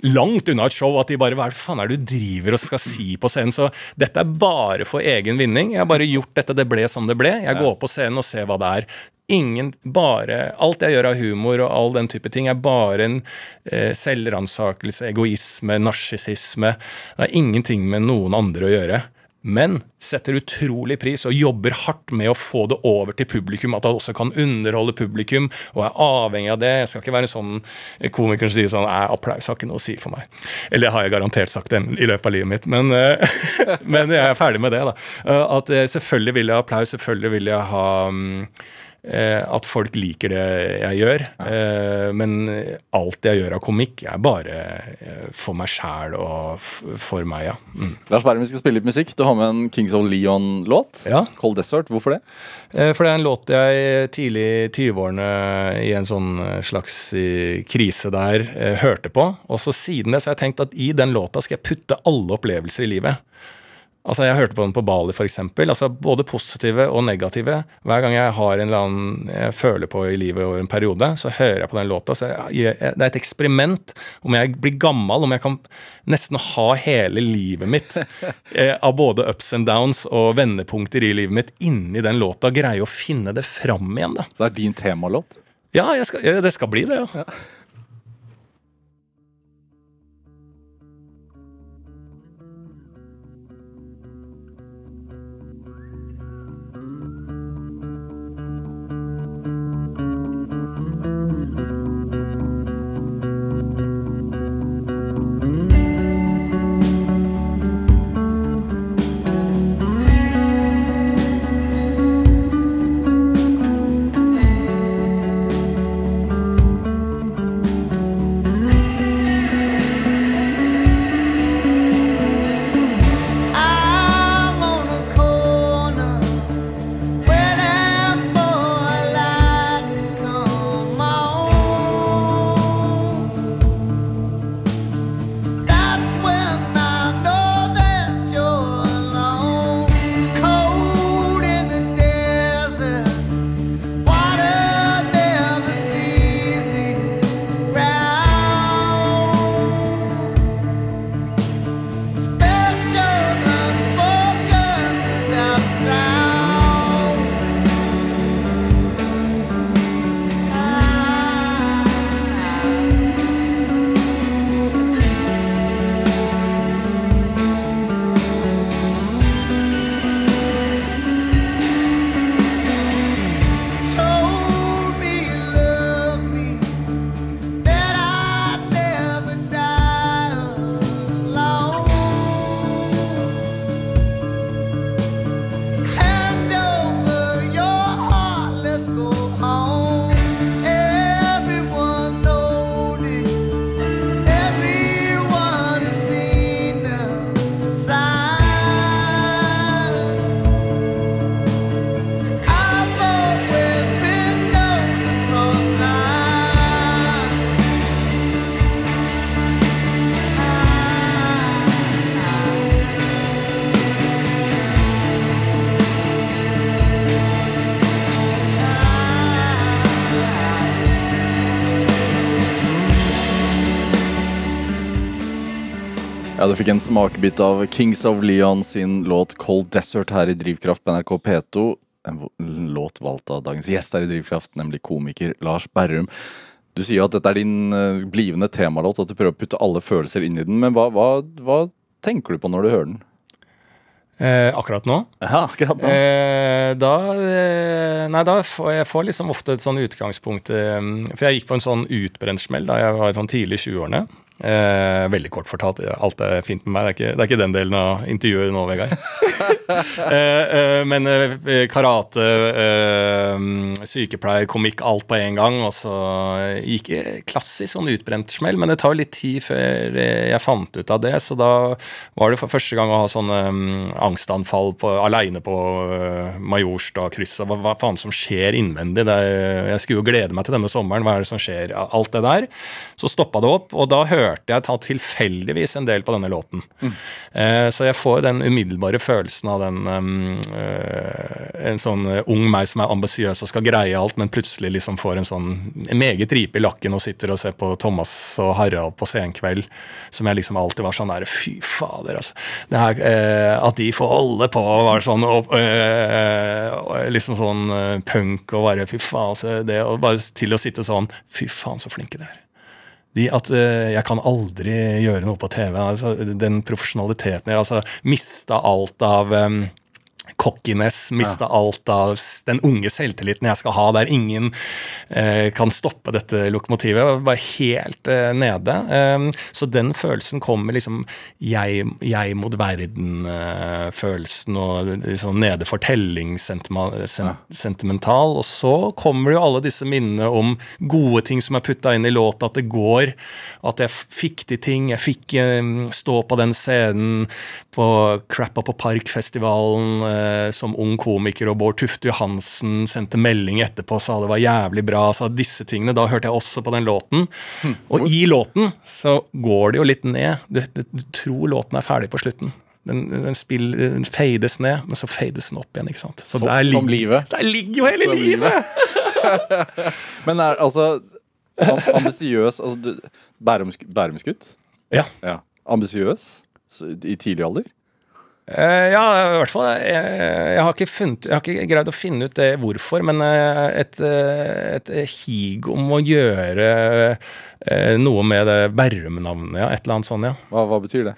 langt unna et show at de bare Hva faen er det du driver og skal si på scenen? Så dette er bare for egen vinning. Jeg har bare gjort dette, det ble som det ble. Jeg går på scenen og ser hva det er ingen bare Alt jeg gjør av humor og all den type ting, er bare en eh, selvransakelse, egoisme, narsissisme. Det har ingenting med noen andre å gjøre. Men setter utrolig pris og jobber hardt med å få det over til publikum. At han også kan underholde publikum, og er avhengig av det. Jeg skal ikke være en sånn komiker som sier sånn applaus har ikke noe å si for meg. Eller det har jeg garantert sagt det i løpet av livet mitt, men, eh, men jeg er ferdig med det. da. Eh, at eh, selvfølgelig vil jeg ha applaus, selvfølgelig vil jeg ha Eh, at folk liker det jeg gjør. Eh, men alt jeg gjør av komikk, er bare eh, for meg sjæl og for meg, ja. Mm. Lars Berrum, vi skal spille litt musikk. Du har med en Kings of Leon-låt. Ja. Cold Desert. Hvorfor det? For det er en låt jeg tidlig i 20-årene i en sånn slags krise der hørte på. Og så siden det så har jeg tenkt at i den låta skal jeg putte alle opplevelser i livet Altså Jeg hørte på den på Bali, f.eks. Altså, både positive og negative. Hver gang jeg har en eller annen jeg føler på i livet over en periode, så hører jeg på den låta. Så jeg, det er et eksperiment om jeg blir gammel, om jeg kan nesten ha hele livet mitt eh, av både ups and downs og vendepunkter i livet mitt inni den låta. Greie å finne det fram igjen, da. Så det er din temalåt? Ja, skal, det skal bli det, ja. ja. Fikk en smakebit av Kings of Leon sin låt 'Cold Desert' her i Drivkraft på NRK P2. En låt valgt av dagens gjest her i Drivkraft, nemlig komiker Lars Berrum. Du sier at dette er din uh, blivende temalåt, at du prøver å putte alle følelser inn i den. Men hva, hva, hva tenker du på når du hører den? Eh, akkurat nå? Ja, akkurat nå. Eh, da eh, Nei, da får jeg får liksom ofte et sånn utgangspunkt eh, For jeg gikk på en sånn utbrent smell da jeg var sånn tidlig i 20-årene. Eh, veldig kort fortalt, alt er fint med meg. Det er ikke, det er ikke den delen av intervjuet nå, Vegard. eh, eh, men eh, karate, eh, sykepleier, komikk, alt på en gang. Og så gikk jeg klassisk sånn utbrent smell, men det tar litt tid før jeg fant ut av det. Så da var det for første gang å ha sånne um, angstanfall på, aleine på uh, Majorstadkrysset. Hva, hva, faen som skjer innvendig? Er, jeg skulle jo glede meg til denne sommeren. Hva er det som skjer? Alt det der. Så stoppa det opp, og da hørte hørte jeg ta tilfeldigvis en del på denne låten. Mm. Eh, så jeg får den umiddelbare følelsen av den um, uh, En sånn ung meg som er ambisiøs og skal greie alt, men plutselig liksom får en sånn en meget ripe i lakken og sitter og ser på Thomas og Harald på Senkveld, som jeg liksom alltid var sånn der Fy fader, altså. Det her, eh, at de får holde på og være sånn og, uh, liksom sånn punk og bare Fy faen, altså, det, og bare til å sitte sånn Fy faen, så flinke dere er de, at uh, jeg kan aldri gjøre noe på TV. Altså, den profesjonaliteten jeg altså, mista alt av um, cockiness, mista ja. alt av den unge selvtilliten jeg skal ha, der ingen eh, kan stoppe dette lokomotivet. Jeg var helt eh, nede. Um, så den følelsen kommer liksom jeg, jeg mot verden-følelsen og liksom nede fortelling sentimental. Og så kommer jo alle disse minnene om gode ting som er putta inn i låta, at det går, at jeg fikk til ting. Jeg fikk um, stå på den scenen på Crappa på Parkfestivalen eh, som ung komiker, og Bård Tufte Johansen sendte melding etterpå og sa det var jævlig bra. sa disse tingene, Da hørte jeg også på den låten. Hm. Og i låten så går det jo litt ned. Du, du, du tror låten er ferdig på slutten. Den, den, spill, den fades ned, men så fades den opp igjen. ikke sant? Så Som- der som ligger, livet. Der ligger jo hele Som livet! Men er altså ambisiøs altså, Bærumsgutt? Ja. ja. Ambisiøs i tidlig alder? Eh, ja, i hvert fall. Jeg, jeg, har funnet, jeg har ikke greid å finne ut det hvorfor, men eh, et, eh, et hig om å gjøre eh, noe med det Berrum-navnet, ja. Et eller annet sånt, ja. Hva, hva betyr det?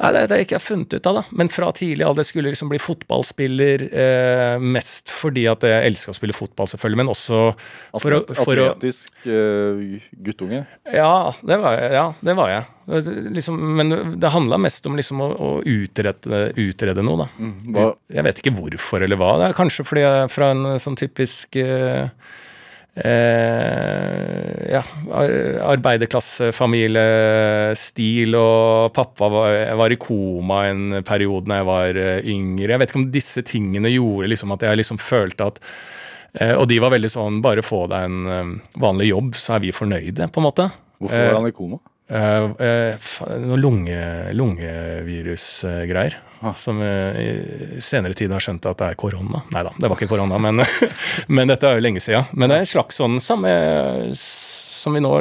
Nei, det, det har jeg ikke funnet ut av, da. Men fra tidlig alder skulle jeg liksom bli fotballspiller. Eh, mest fordi at jeg elsker å spille fotball, selvfølgelig, men også for å, for atletisk uh, guttunge? Ja, det var jeg. Ja, det var jeg. Liksom, men det handla mest om liksom å, å utrede, utrede noe, da. Hva, Jeg vet ikke hvorfor eller hva. Det er kanskje fordi jeg er fra en sånn typisk eh, eh, ja, arbeiderklassefamiliestil, og pappa var, var i koma en periode da jeg var eh, yngre. Jeg vet ikke om disse tingene gjorde liksom at jeg liksom følte at eh, Og de var veldig sånn Bare få deg en eh, vanlig jobb, så er vi fornøyde, på en måte. hvorfor var han i koma? Eh, eh, noe lunge, lungevirusgreier. Ah. Som eh, i senere tid har skjønt at det er korona. Nei da, det var ikke korona, men, men dette er jo lenge siden. Men det er en slags sånn samme som vi nå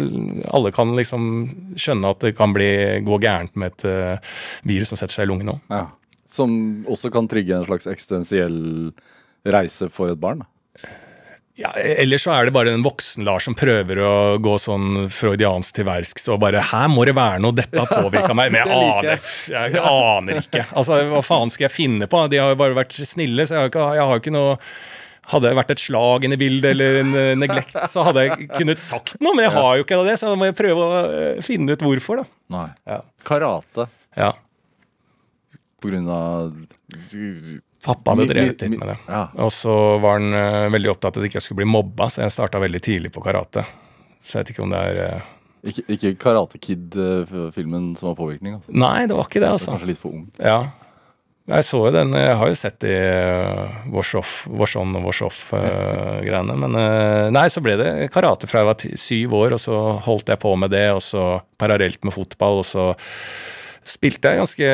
alle kan liksom skjønne at det kan bli, gå gærent med et uh, virus som setter seg i lungen nå. Ja. Som også kan trigge en slags eksistensiell reise for et barn? da. Ja, Ellers så er det bare en voksen Lars som prøver å gå sånn freudiansk til verks og bare 'Her må det være noe, dette har påvirka meg'. Men jeg aner, jeg, jeg aner ikke. Altså, Hva faen skal jeg finne på? De har jo bare vært snille, så jeg har ikke, jeg har ikke noe hadde det vært et slag inne i bildet eller en neglekt, så hadde jeg kunnet sagt noe, men jeg har jo ikke det, så da må jeg prøve å eh, finne ut hvorfor, da. Nei. Ja. Karate ja. på grunn av Pappa hadde drevet litt med det. Ja. Og så var han uh, veldig opptatt av at jeg ikke skulle bli mobba, så jeg starta veldig tidlig på karate. Så jeg vet ikke om det er uh... Ikke, ikke Karate Kid-filmen som var påvirkning? Altså. Nei, det var ikke det, Det altså. Kanskje litt for ung. Ja. Jeg så jo den, jeg har jo sett de uh, Wash Off, Wash On og Wash Off-greiene. men nei, så ble det karate fra jeg var syv år, og så holdt jeg på med det, og så parallelt med fotball, og så spilte jeg ganske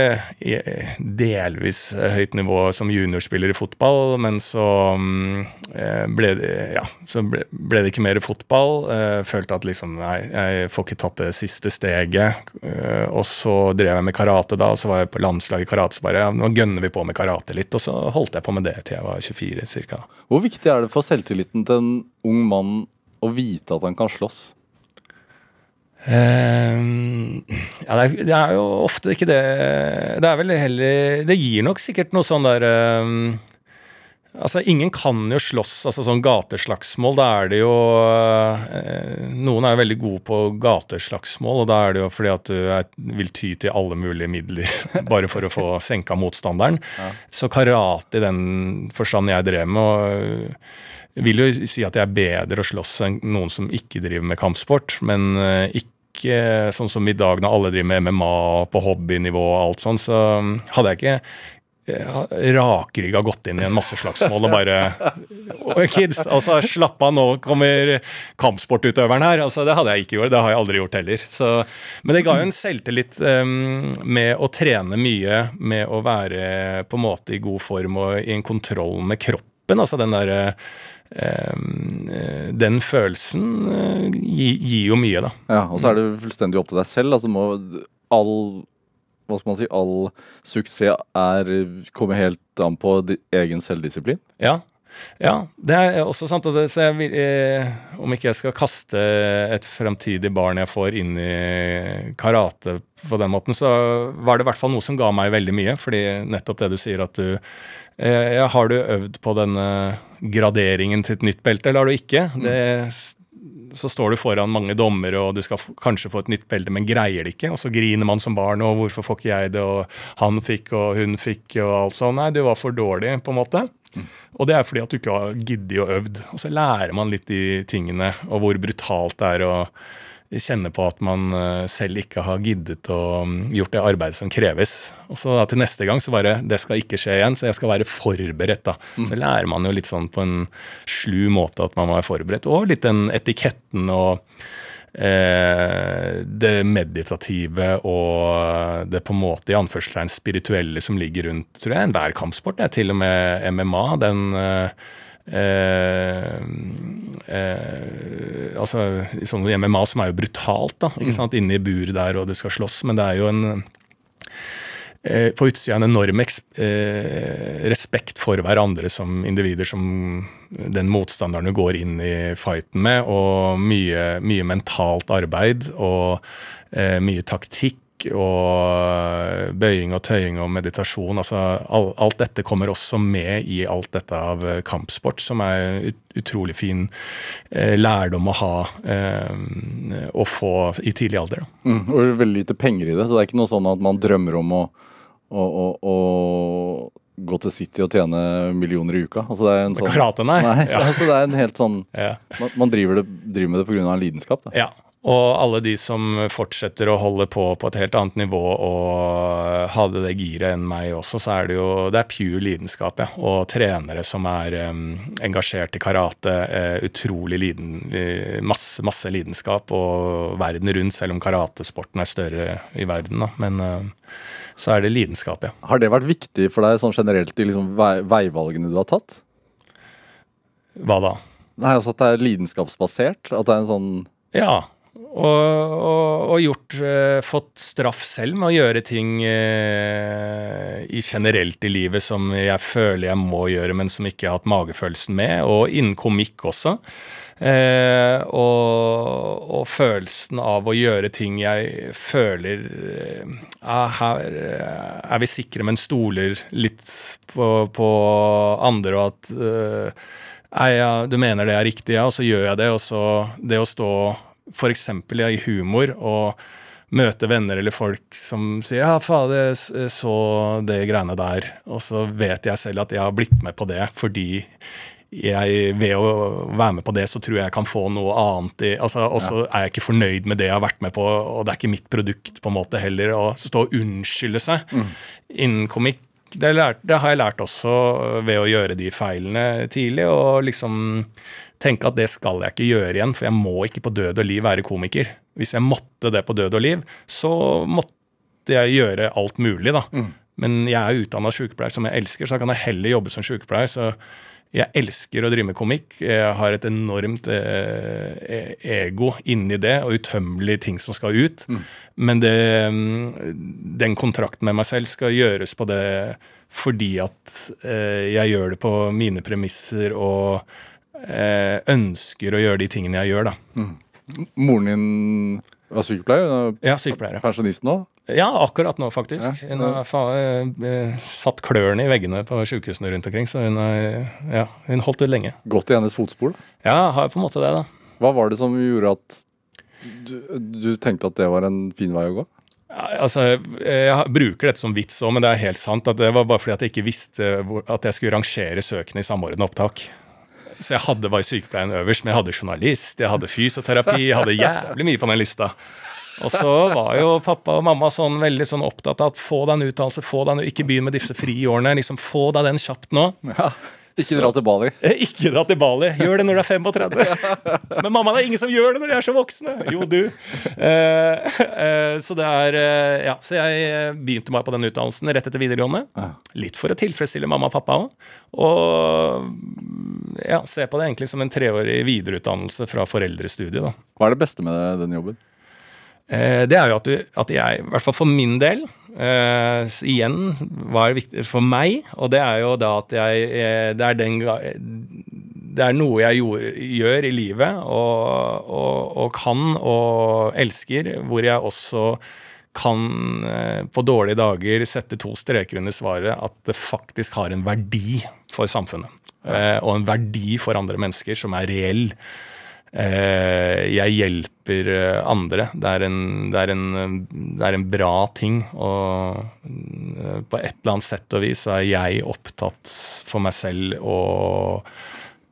delvis høyt nivå som juniorspiller i fotball, men så mm, eh, ble det, ja, så ble, det ikke mer fotball. Eh, følte at liksom, nei, jeg får ikke tatt det siste steget. Eh, og så drev jeg med karate da, og så var jeg på landslaget i karate, så bare ja, nå gønner vi på med karate litt, og så holdt jeg på med det til jeg var 24 ca. Hvor viktig er det for selvtilliten til en ung mann å vite at han kan slåss? Eh, ja, det er, det er jo ofte ikke det Det er vel heller Det gir nok sikkert noe sånn der uh, Altså, ingen kan jo slåss, altså sånn gateslagsmål. Da er det jo uh, Noen er jo veldig gode på gateslagsmål, og da er det jo fordi at du er, vil ty til alle mulige midler bare for å få senka motstanderen. Så karate i den forstand jeg drev med, og vil jo si at jeg er bedre å slåss enn noen som ikke driver med kampsport, men ikke sånn som i dag når alle driver med MMA på hobbynivå og alt sånn, så mm, hadde jeg ikke eh, rakrygga gått inn i en masseslagsmål og bare Kids, altså slapp av, nå kommer kampsportutøveren her. altså Det hadde jeg ikke gjort. Det har jeg aldri gjort heller. Så, men det ga jo en selvtillit um, med å trene mye, med å være på en måte i god form og i en kontroll med kroppen. altså den der, um, eh, Den følelsen eh, gi- gir jo mye, da. Ja, Og så er det fullstendig opp til deg selv. Altså må all hva skal man si, all suksess er, kommer helt an på egen selvdisiplin. Ja. Ja, det er også sant. Det, så jeg vil, eh, om ikke jeg skal kaste et fremtidig barn jeg får inn i karate på den måten, så var det i hvert fall noe som ga meg veldig mye. fordi nettopp det du sier at du eh, Har du øvd på denne graderingen til et nytt belte, eller har du ikke? Det, så står du foran mange dommere, og du skal kanskje få et nytt belte, men greier det ikke. Og så griner man som barn, og hvorfor får ikke jeg det, og han fikk, og hun fikk, og alt sånt. Nei, du var for dårlig, på en måte. Og det er fordi at du ikke har giddet og øvd. Og så lærer man litt de tingene, og hvor brutalt det er å kjenne på at man eh, selv ikke har giddet og mm, gjort det arbeidet som kreves. Og så til neste gang så bare Det skal ikke skje igjen, så jeg skal være forberedt, da. Så lærer man jo litt sånn på en slu måte at man må være forberedt. Og litt den etiketten og eh, det meditative og det på en måte i anførselstegn spirituelle som ligger rundt tror jeg, enhver kampsport. Det er til og med MMA. den eh, Eh, eh, altså sånn MMA som er jo brutalt, da. ikke sant, Inne i buret der, og det skal slåss. Men det er jo en eh, på utsida en enorm eh, respekt for hverandre som individer som den motstanderen du går inn i fighten med, og mye, mye mentalt arbeid og eh, mye taktikk og bøying og tøying og meditasjon. altså all, Alt dette kommer også med i alt dette av kampsport, som er ut, utrolig fin eh, lærdom å ha eh, å få i tidlig alder. Mm, og veldig lite penger i det, så det er ikke noe sånn at man drømmer om å, å, å, å gå til City og tjene millioner i uka. Altså det er en sånn, Karate, nei. nei ja. altså det er en helt sånn. Man, man driver, det, driver med det pga. en lidenskap. Da. Ja. Og alle de som fortsetter å holde på på et helt annet nivå og hadde det giret enn meg også, så er det jo det er pure lidenskap. ja. Og trenere som er um, engasjert i karate. Uh, utrolig liden, uh, masse, masse lidenskap. Og verden rundt, selv om karatesporten er større i verden. da. Men uh, så er det lidenskap, ja. Har det vært viktig for deg sånn generelt i liksom vei, veivalgene du har tatt? Hva da? Nei, altså At det er lidenskapsbasert? At det er en sånn Ja. Og, og, og gjort eh, fått straff selv med å gjøre ting eh, i generelt i livet som jeg føler jeg må gjøre, men som ikke har hatt magefølelsen med. Og innen komikk også. Eh, og, og følelsen av å gjøre ting jeg føler eh, Her er vi sikre, men stoler litt på, på andre, og at eh, Nei, ja, du mener det er riktig, ja, og så gjør jeg det. Og så det å stå f.eks. Ja, i humor og møte venner eller folk som sier 'ja, fader, jeg så det greiene der', og så vet jeg selv at jeg har blitt med på det fordi jeg, ved å være med på det, så tror jeg jeg kan få noe annet i altså, Og så er jeg ikke fornøyd med det jeg har vært med på, og det er ikke mitt produkt på en måte heller. Å stå og unnskylde seg innen komikk, det, det har jeg lært også ved å gjøre de feilene tidlig. Og liksom tenke at det skal jeg ikke gjøre igjen, for jeg må ikke på død og liv være komiker. Hvis jeg måtte det på død og liv, så måtte jeg gjøre alt mulig, da. Mm. Men jeg er utdanna sykepleier som jeg elsker, så da kan jeg heller jobbe som sykepleier. Så jeg elsker å drive med komikk. Jeg har et enormt eh, ego inni det, og utømmelige ting som skal ut. Mm. Men det, den kontrakten med meg selv skal gjøres på det fordi at eh, jeg gjør det på mine premisser og eh, ønsker å gjøre de tingene jeg gjør, da. Moren din var sykepleier? Er Ja, sykepleier. pensjonist nå? Ja, akkurat nå, faktisk. Ja, Hun har eh, eh, satt klørne i veggene på sykehusene rundt omkring, så hun har ja, hun holdt ut lenge. Gått i hennes fotspor? Da. Ja, har på en måte det, da. Hva var det som gjorde at du, du tenkte at det var en fin vei å gå? Altså, Jeg bruker dette som vits òg, men det er helt sant. at Det var bare fordi at jeg ikke visste hvor, at jeg skulle rangere søkene i samordna opptak. Så jeg hadde bare sykepleien øverst, men jeg hadde journalist, jeg hadde fysioterapi, jeg hadde jævlig mye på den lista. Og så var jo pappa og mamma sånn veldig sånn opptatt av at få deg en utdannelse, få deg en, ikke begynn med disse friårene, liksom få deg den kjapt nå. Ja, Ikke dra til Bali. Eh, Ikke dra til Bali. Gjør det når du er 35. Men mamma, det er ingen som gjør det når de er så voksne. Jo, du. Eh, eh, så det er Ja, så jeg begynte bare på den utdannelsen rett etter videregående. Litt for å tilfredsstille mamma og pappa òg. Og ja, se på det egentlig som en treårig videreutdannelse fra foreldrestudiet, da. Hva er det beste med den jobben? Det er jo at, du, at jeg, i hvert fall for min del s- Igjen var viktig for meg, og det er jo da at jeg eh, Det er, den, det er noe jeg gjorde, gjør i livet og, og, og kan og elsker, hvor jeg også kan uh, på dårlige dager sette to streker under svaret at det faktisk har en verdi for samfunnet. Uh, og en verdi for andre mennesker som er reell. Eh, jeg hjelper eh, andre. Det er, en, det, er en, eh, det er en bra ting. Og på et eller annet sett og vis så er jeg opptatt for meg selv å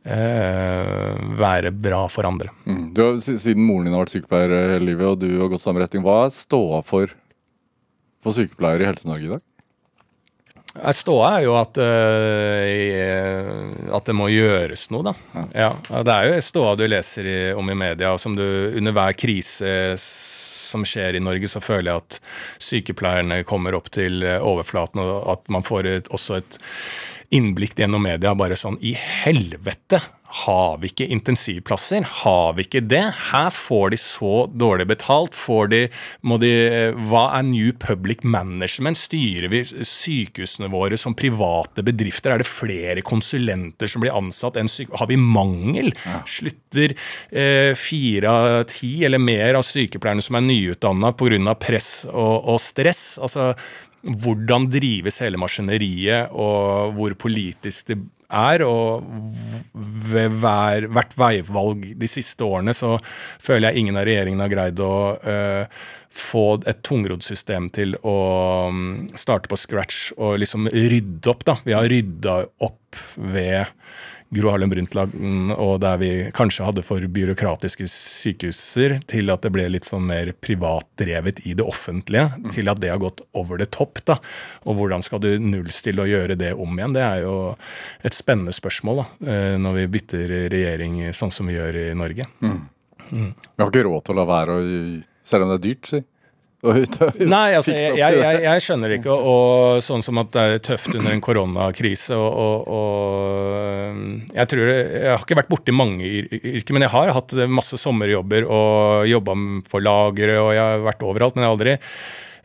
eh, være bra for andre. Mm. Du har, siden moren din har vært sykepleier hele livet, og du har gått samme retning, hva er ståa for, for sykepleiere i Helse-Norge i dag? Ståa er jo at, uh, at det må gjøres noe, da. Ja. ja det er jo ståa du leser i, om i media, og som du under hver krise som skjer i Norge, så føler jeg at sykepleierne kommer opp til overflaten, og at man får et, også et innblikk gjennom media. Bare sånn I helvete! Har vi ikke intensivplasser? Har vi ikke det? Her får de så dårlig betalt. Får de, må de, hva er New Public Management? Styrer vi sykehusene våre som private bedrifter? Er det flere konsulenter som blir ansatt enn sykehus? Har vi mangel? Ja. Slutter eh, fire av ti eller mer av sykepleierne som er nyutdanna pga. press og, og stress? Altså, hvordan drives hele maskineriet, og hvor politisk det er. Og ved hver, hvert veivalg de siste årene så føler jeg ingen av regjeringene har greid å uh, få et tungrodd system til å um, starte på scratch og liksom rydde opp. da. Vi har rydda opp ved Gro Harlem Brundtland, og der vi kanskje hadde for byråkratiske sykehuser, til at det ble litt sånn mer privatdrevet i det offentlige, mm. til at det har gått over the top. da. Og hvordan skal du nullstille og gjøre det om igjen? Det er jo et spennende spørsmål da, eh, når vi bytter regjering sånn som vi gjør i Norge. Mm. Mm. Vi har ikke råd til å la være å Selv om det er dyrt, si. Nei, altså, jeg, jeg, jeg, skjønner ikke. Og sånn som at det er tøft under en koronakrise. Og, og, og, jeg tror Jeg har ikke vært borti mange yrker, men jeg har hatt masse sommerjobber og jobba på lageret og jeg har vært overalt, men jeg har aldri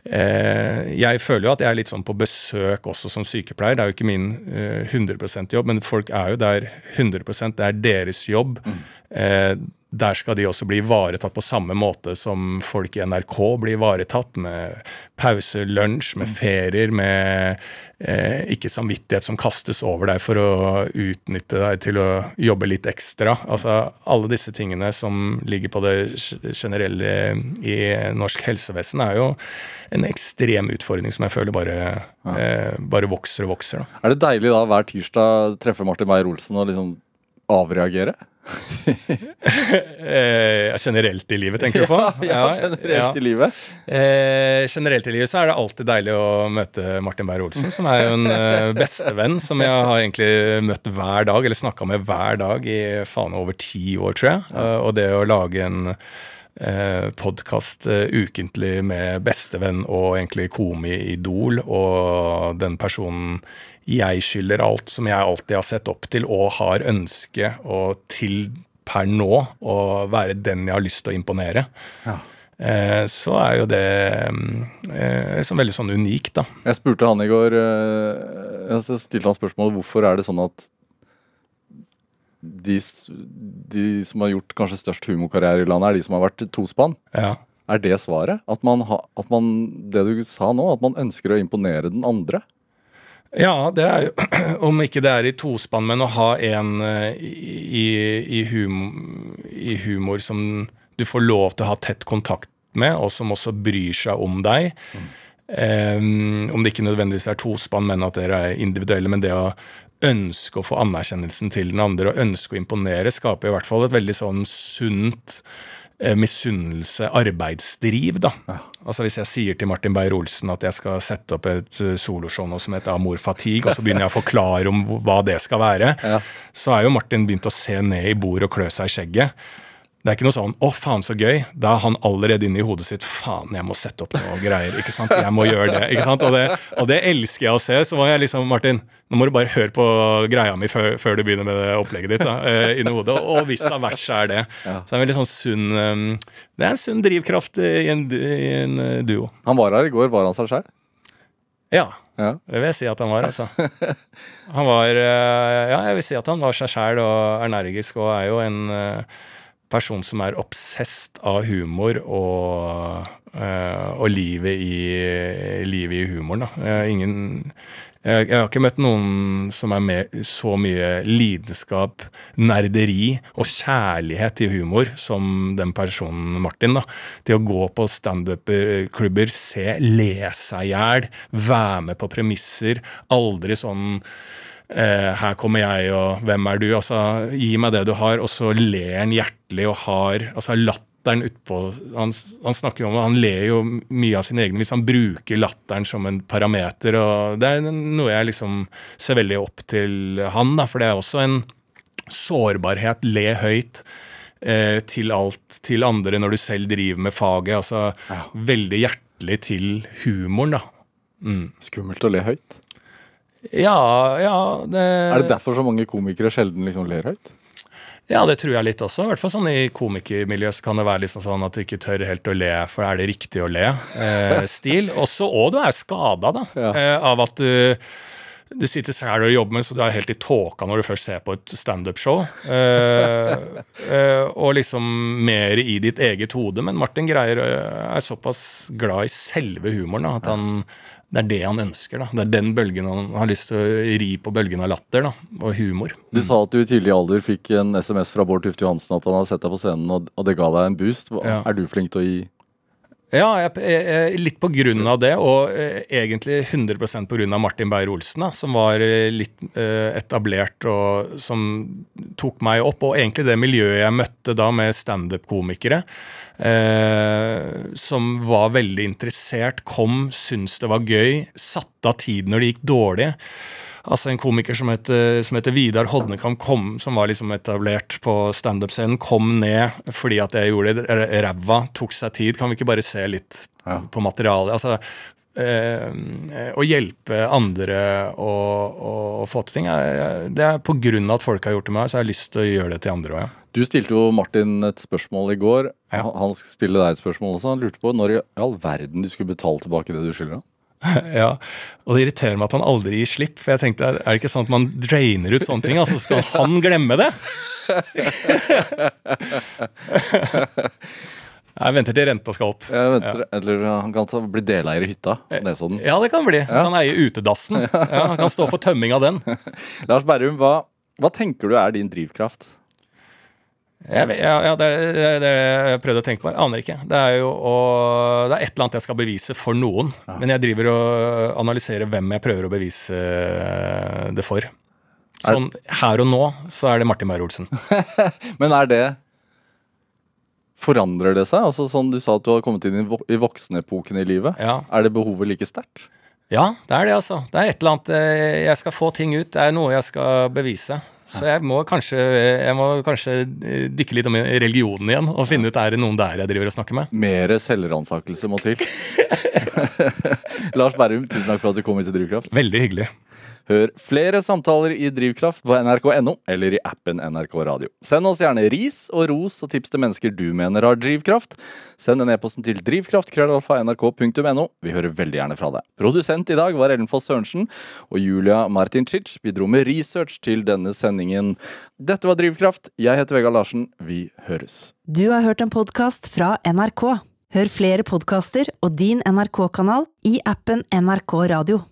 eh, jeg føler jo at jeg er litt sånn på besøk også som sykepleier. Det er jo ikke min eh, 100% jobb, men folk er jo der 100% Det er deres jobb. Mm. Der skal de også bli ivaretatt på samme måte som folk i NRK blir ivaretatt, med pause, lunsj, med ferier, med eh, ikke samvittighet som kastes over deg for å utnytte deg til å jobbe litt ekstra. Altså alle disse tingene som ligger på det generelle i norsk helsevesen, er jo en ekstrem utfordring som jeg føler bare, eh, bare vokser og vokser. Da. Er det deilig da hver tirsdag treffe Martin Beyer-Olsen og liksom avreagere? eh, generelt i livet, tenker du på? Ja, ja generelt ja. i livet. Eh, generelt i livet så er det alltid deilig å møte Martin Beyer-Olsen, som er jo en uh, bestevenn som jeg har egentlig møtt hver dag, eller snakka med hver dag i faen over ti år, tror jeg. Eh, og det å lage en eh, podkast uh, ukentlig med bestevenn og egentlig komi-idol, og den personen jeg skylder alt som jeg alltid har sett opp til og har ønske og til per nå å være den jeg har lyst til å imponere. Ja. Eh, så er jo det eh, så veldig sånn unikt, da. Jeg spurte han i går eh, Jeg stilte han spørsmålet hvorfor er det sånn at de, de, som har gjort kanskje størst humorkarriere i landet, er de som har vært tospann. Ja. Er det svaret? At man, ha, at man, det du sa nå, at man ønsker å imponere den andre? Ja, det er jo Om ikke det er i tospann, men å ha en uh, i, i, humor, i, humor, som du får lov til å ha tett kontakt med, og som også bryr seg om deg. Mm. Um, om det ikke nødvendigvis er tospann, men at dere er individuelle. Men det å ønske å få anerkjennelsen til den andre og ønske å imponere, skaper i hvert fall et veldig sånn sunt Eh, misunnelse, arbeidsdriv, da. Ja. Altså Hvis jeg sier til Martin Beyer-Olsen at jeg skal sette opp et eh, soloshow nå som heter Amor Fatigue, og så begynner jeg å forklare om hva det skal være, ja. så er jo Martin begynt å se ned i bordet og klø seg i skjegget. Det er ikke noe sånn 'å, faen, så gøy'. Da er han allerede inne i hodet sitt 'faen, jeg må sette opp noe greier'. ikke sant? Jeg må gjøre det. ikke sant? Og det, og det elsker jeg å se. Så var jeg liksom 'Martin, nå må du bare høre på greia mi før, før du begynner med det opplegget ditt'. da, uh, inni hodet. Og hvis av verset er det. Ja. Så det er en veldig sånn sunn um, Det er en sunn drivkraft i en, i en uh, duo. Han var her i går. Var han seg sjøl? Ja. Ja. Det vil jeg si at han var, altså. Han var uh, Ja, jeg vil si at han var seg sjæl og energisk, og er jo en person som er obsesst av humor og, uh, og livet, i, livet, i, humoren. Da. Ingen, jeg, har ikke møtt noen som er med så mye lidenskap, nerderi og kjærlighet til humor som den personen Martin. da. Til å gå på standup-klubber, se, le seg i hjel, være med på premisser. Aldri sånn eh, 'Her kommer jeg, og hvem er du?' Altså, gi meg det du har. Og så ler han hjertelig og har altså, latteren utpå han, han snakker jo om Han ler jo mye av sin egen hvis han bruker latteren som en parameter. og Det er noe jeg liksom ser veldig opp til han, da, for det er også en sårbarhet. Le høyt. Eh, til alt til andre når du selv driver med faget. altså Ja. Veldig hjertelig til humoren, da. Mm. Skummelt å le høyt. Ja, ja det, Er det derfor så mange komikere sjelden liksom ler høyt? Ja, det tror jeg litt også. I hvert fall sånn I komikermiljøet så kan det være liksom sånn at du ikke tør helt å le, for er det riktig å le? Eh, stil. Også, og du er skada da, Ja. eh, av at du du sitter her og jobber med, så du er helt i tåka når du først ser på et standup-show. Eh, eh, og liksom mer i ditt eget hode. Men Martin Greier eh, er såpass glad i selve humoren da, at han, det er det han ønsker. da. Det er den bølgen han har lyst til å ri på bølgen av latter da, og humor. Du sa at du i tidlig alder fikk en SMS fra Bård Tufte Johansen at han hadde sett deg på scenen, og, det ga deg en boost. Ja. Er du flink til å gi Ja, jeg, jeg, litt på grunn av det, og eh, egentlig 100% på grunn av Martin Beyer-Olsen, som var eh, litt eh, etablert og som tok meg opp. Og egentlig det miljøet jeg møtte da med standup-komikere, eh, som var veldig interessert, kom, syntes det var gøy, satte av tid når det gikk dårlig. Altså En komiker som heter, som heter Vidar Hodnekam, kom, som var liksom etablert på standup-scenen, kom ned fordi at jeg gjorde det ræva, tok seg tid. Kan vi ikke bare se litt Ja. på materialet? Altså, eh, Å hjelpe andre å, å få til ting. Det er på grunn av at folk har gjort det med meg, så jeg har lyst til å gjøre det til andre òg. Ja. Du stilte jo Martin et spørsmål i går. Ja. Han- stiller deg et spørsmål også. Han lurte på når i all verden du skulle betale tilbake det du skylder ham. Ja, og det irriterer meg at han aldri gir slipp. For jeg tenkte, er det ikke sånn at man drainer ut sånne ting? Altså, skal han glemme det? Jeg venter til renta skal opp. Jeg venter, Eller han kan bli deleier i hytta. Nesodden. Ja, det kan bli. Han kan eie utedassen. Ja, han kan stå for tømming av den. Lars Berrum, hva, hva tenker du er din drivkraft? Jeg, ja, ja, det er det jeg prøvde å tenke på. Jeg aner ikke. Det er jo å, det er et eller annet jeg skal bevise for noen. Men jeg driver og analyserer hvem jeg prøver å bevise det for. Sånn her og nå så er det Martin Beyer-Olsen. Men er det Forandrer det seg? Altså sånn Du sa at du har kommet inn i voksenepoken i livet. Ja. Er det behovet like sterkt? Ja, det er det, altså. Det er et eller annet eh, Jeg skal få ting ut. Det er noe jeg skal bevise. Så jeg må kanskje, jeg må kanskje eh, dykke litt om religionen igjen og finne ut er det noen der jeg driver og snakker med. Mer selvransakelse må til. Lars Berrum, tusen takk for at du kom hit til Drivkraft. Veldig hyggelig. Hør flere samtaler i Drivkraft på nrk.no eller i appen NRK Radio. Send oss gjerne ris og ros og tips til mennesker du mener har drivkraft. Send en e-posten til drivkraft.nrk.no. Vi hører veldig gjerne fra deg. Produsent i dag var Ellen Foss Sørensen, og Julia Martincic bidro med research til denne sendingen. Dette var Drivkraft. Jeg heter Vegard Larsen. Vi høres. Du har hørt en podkast fra NRK. Hør flere podkaster og din NRK-kanal i appen NRK Radio.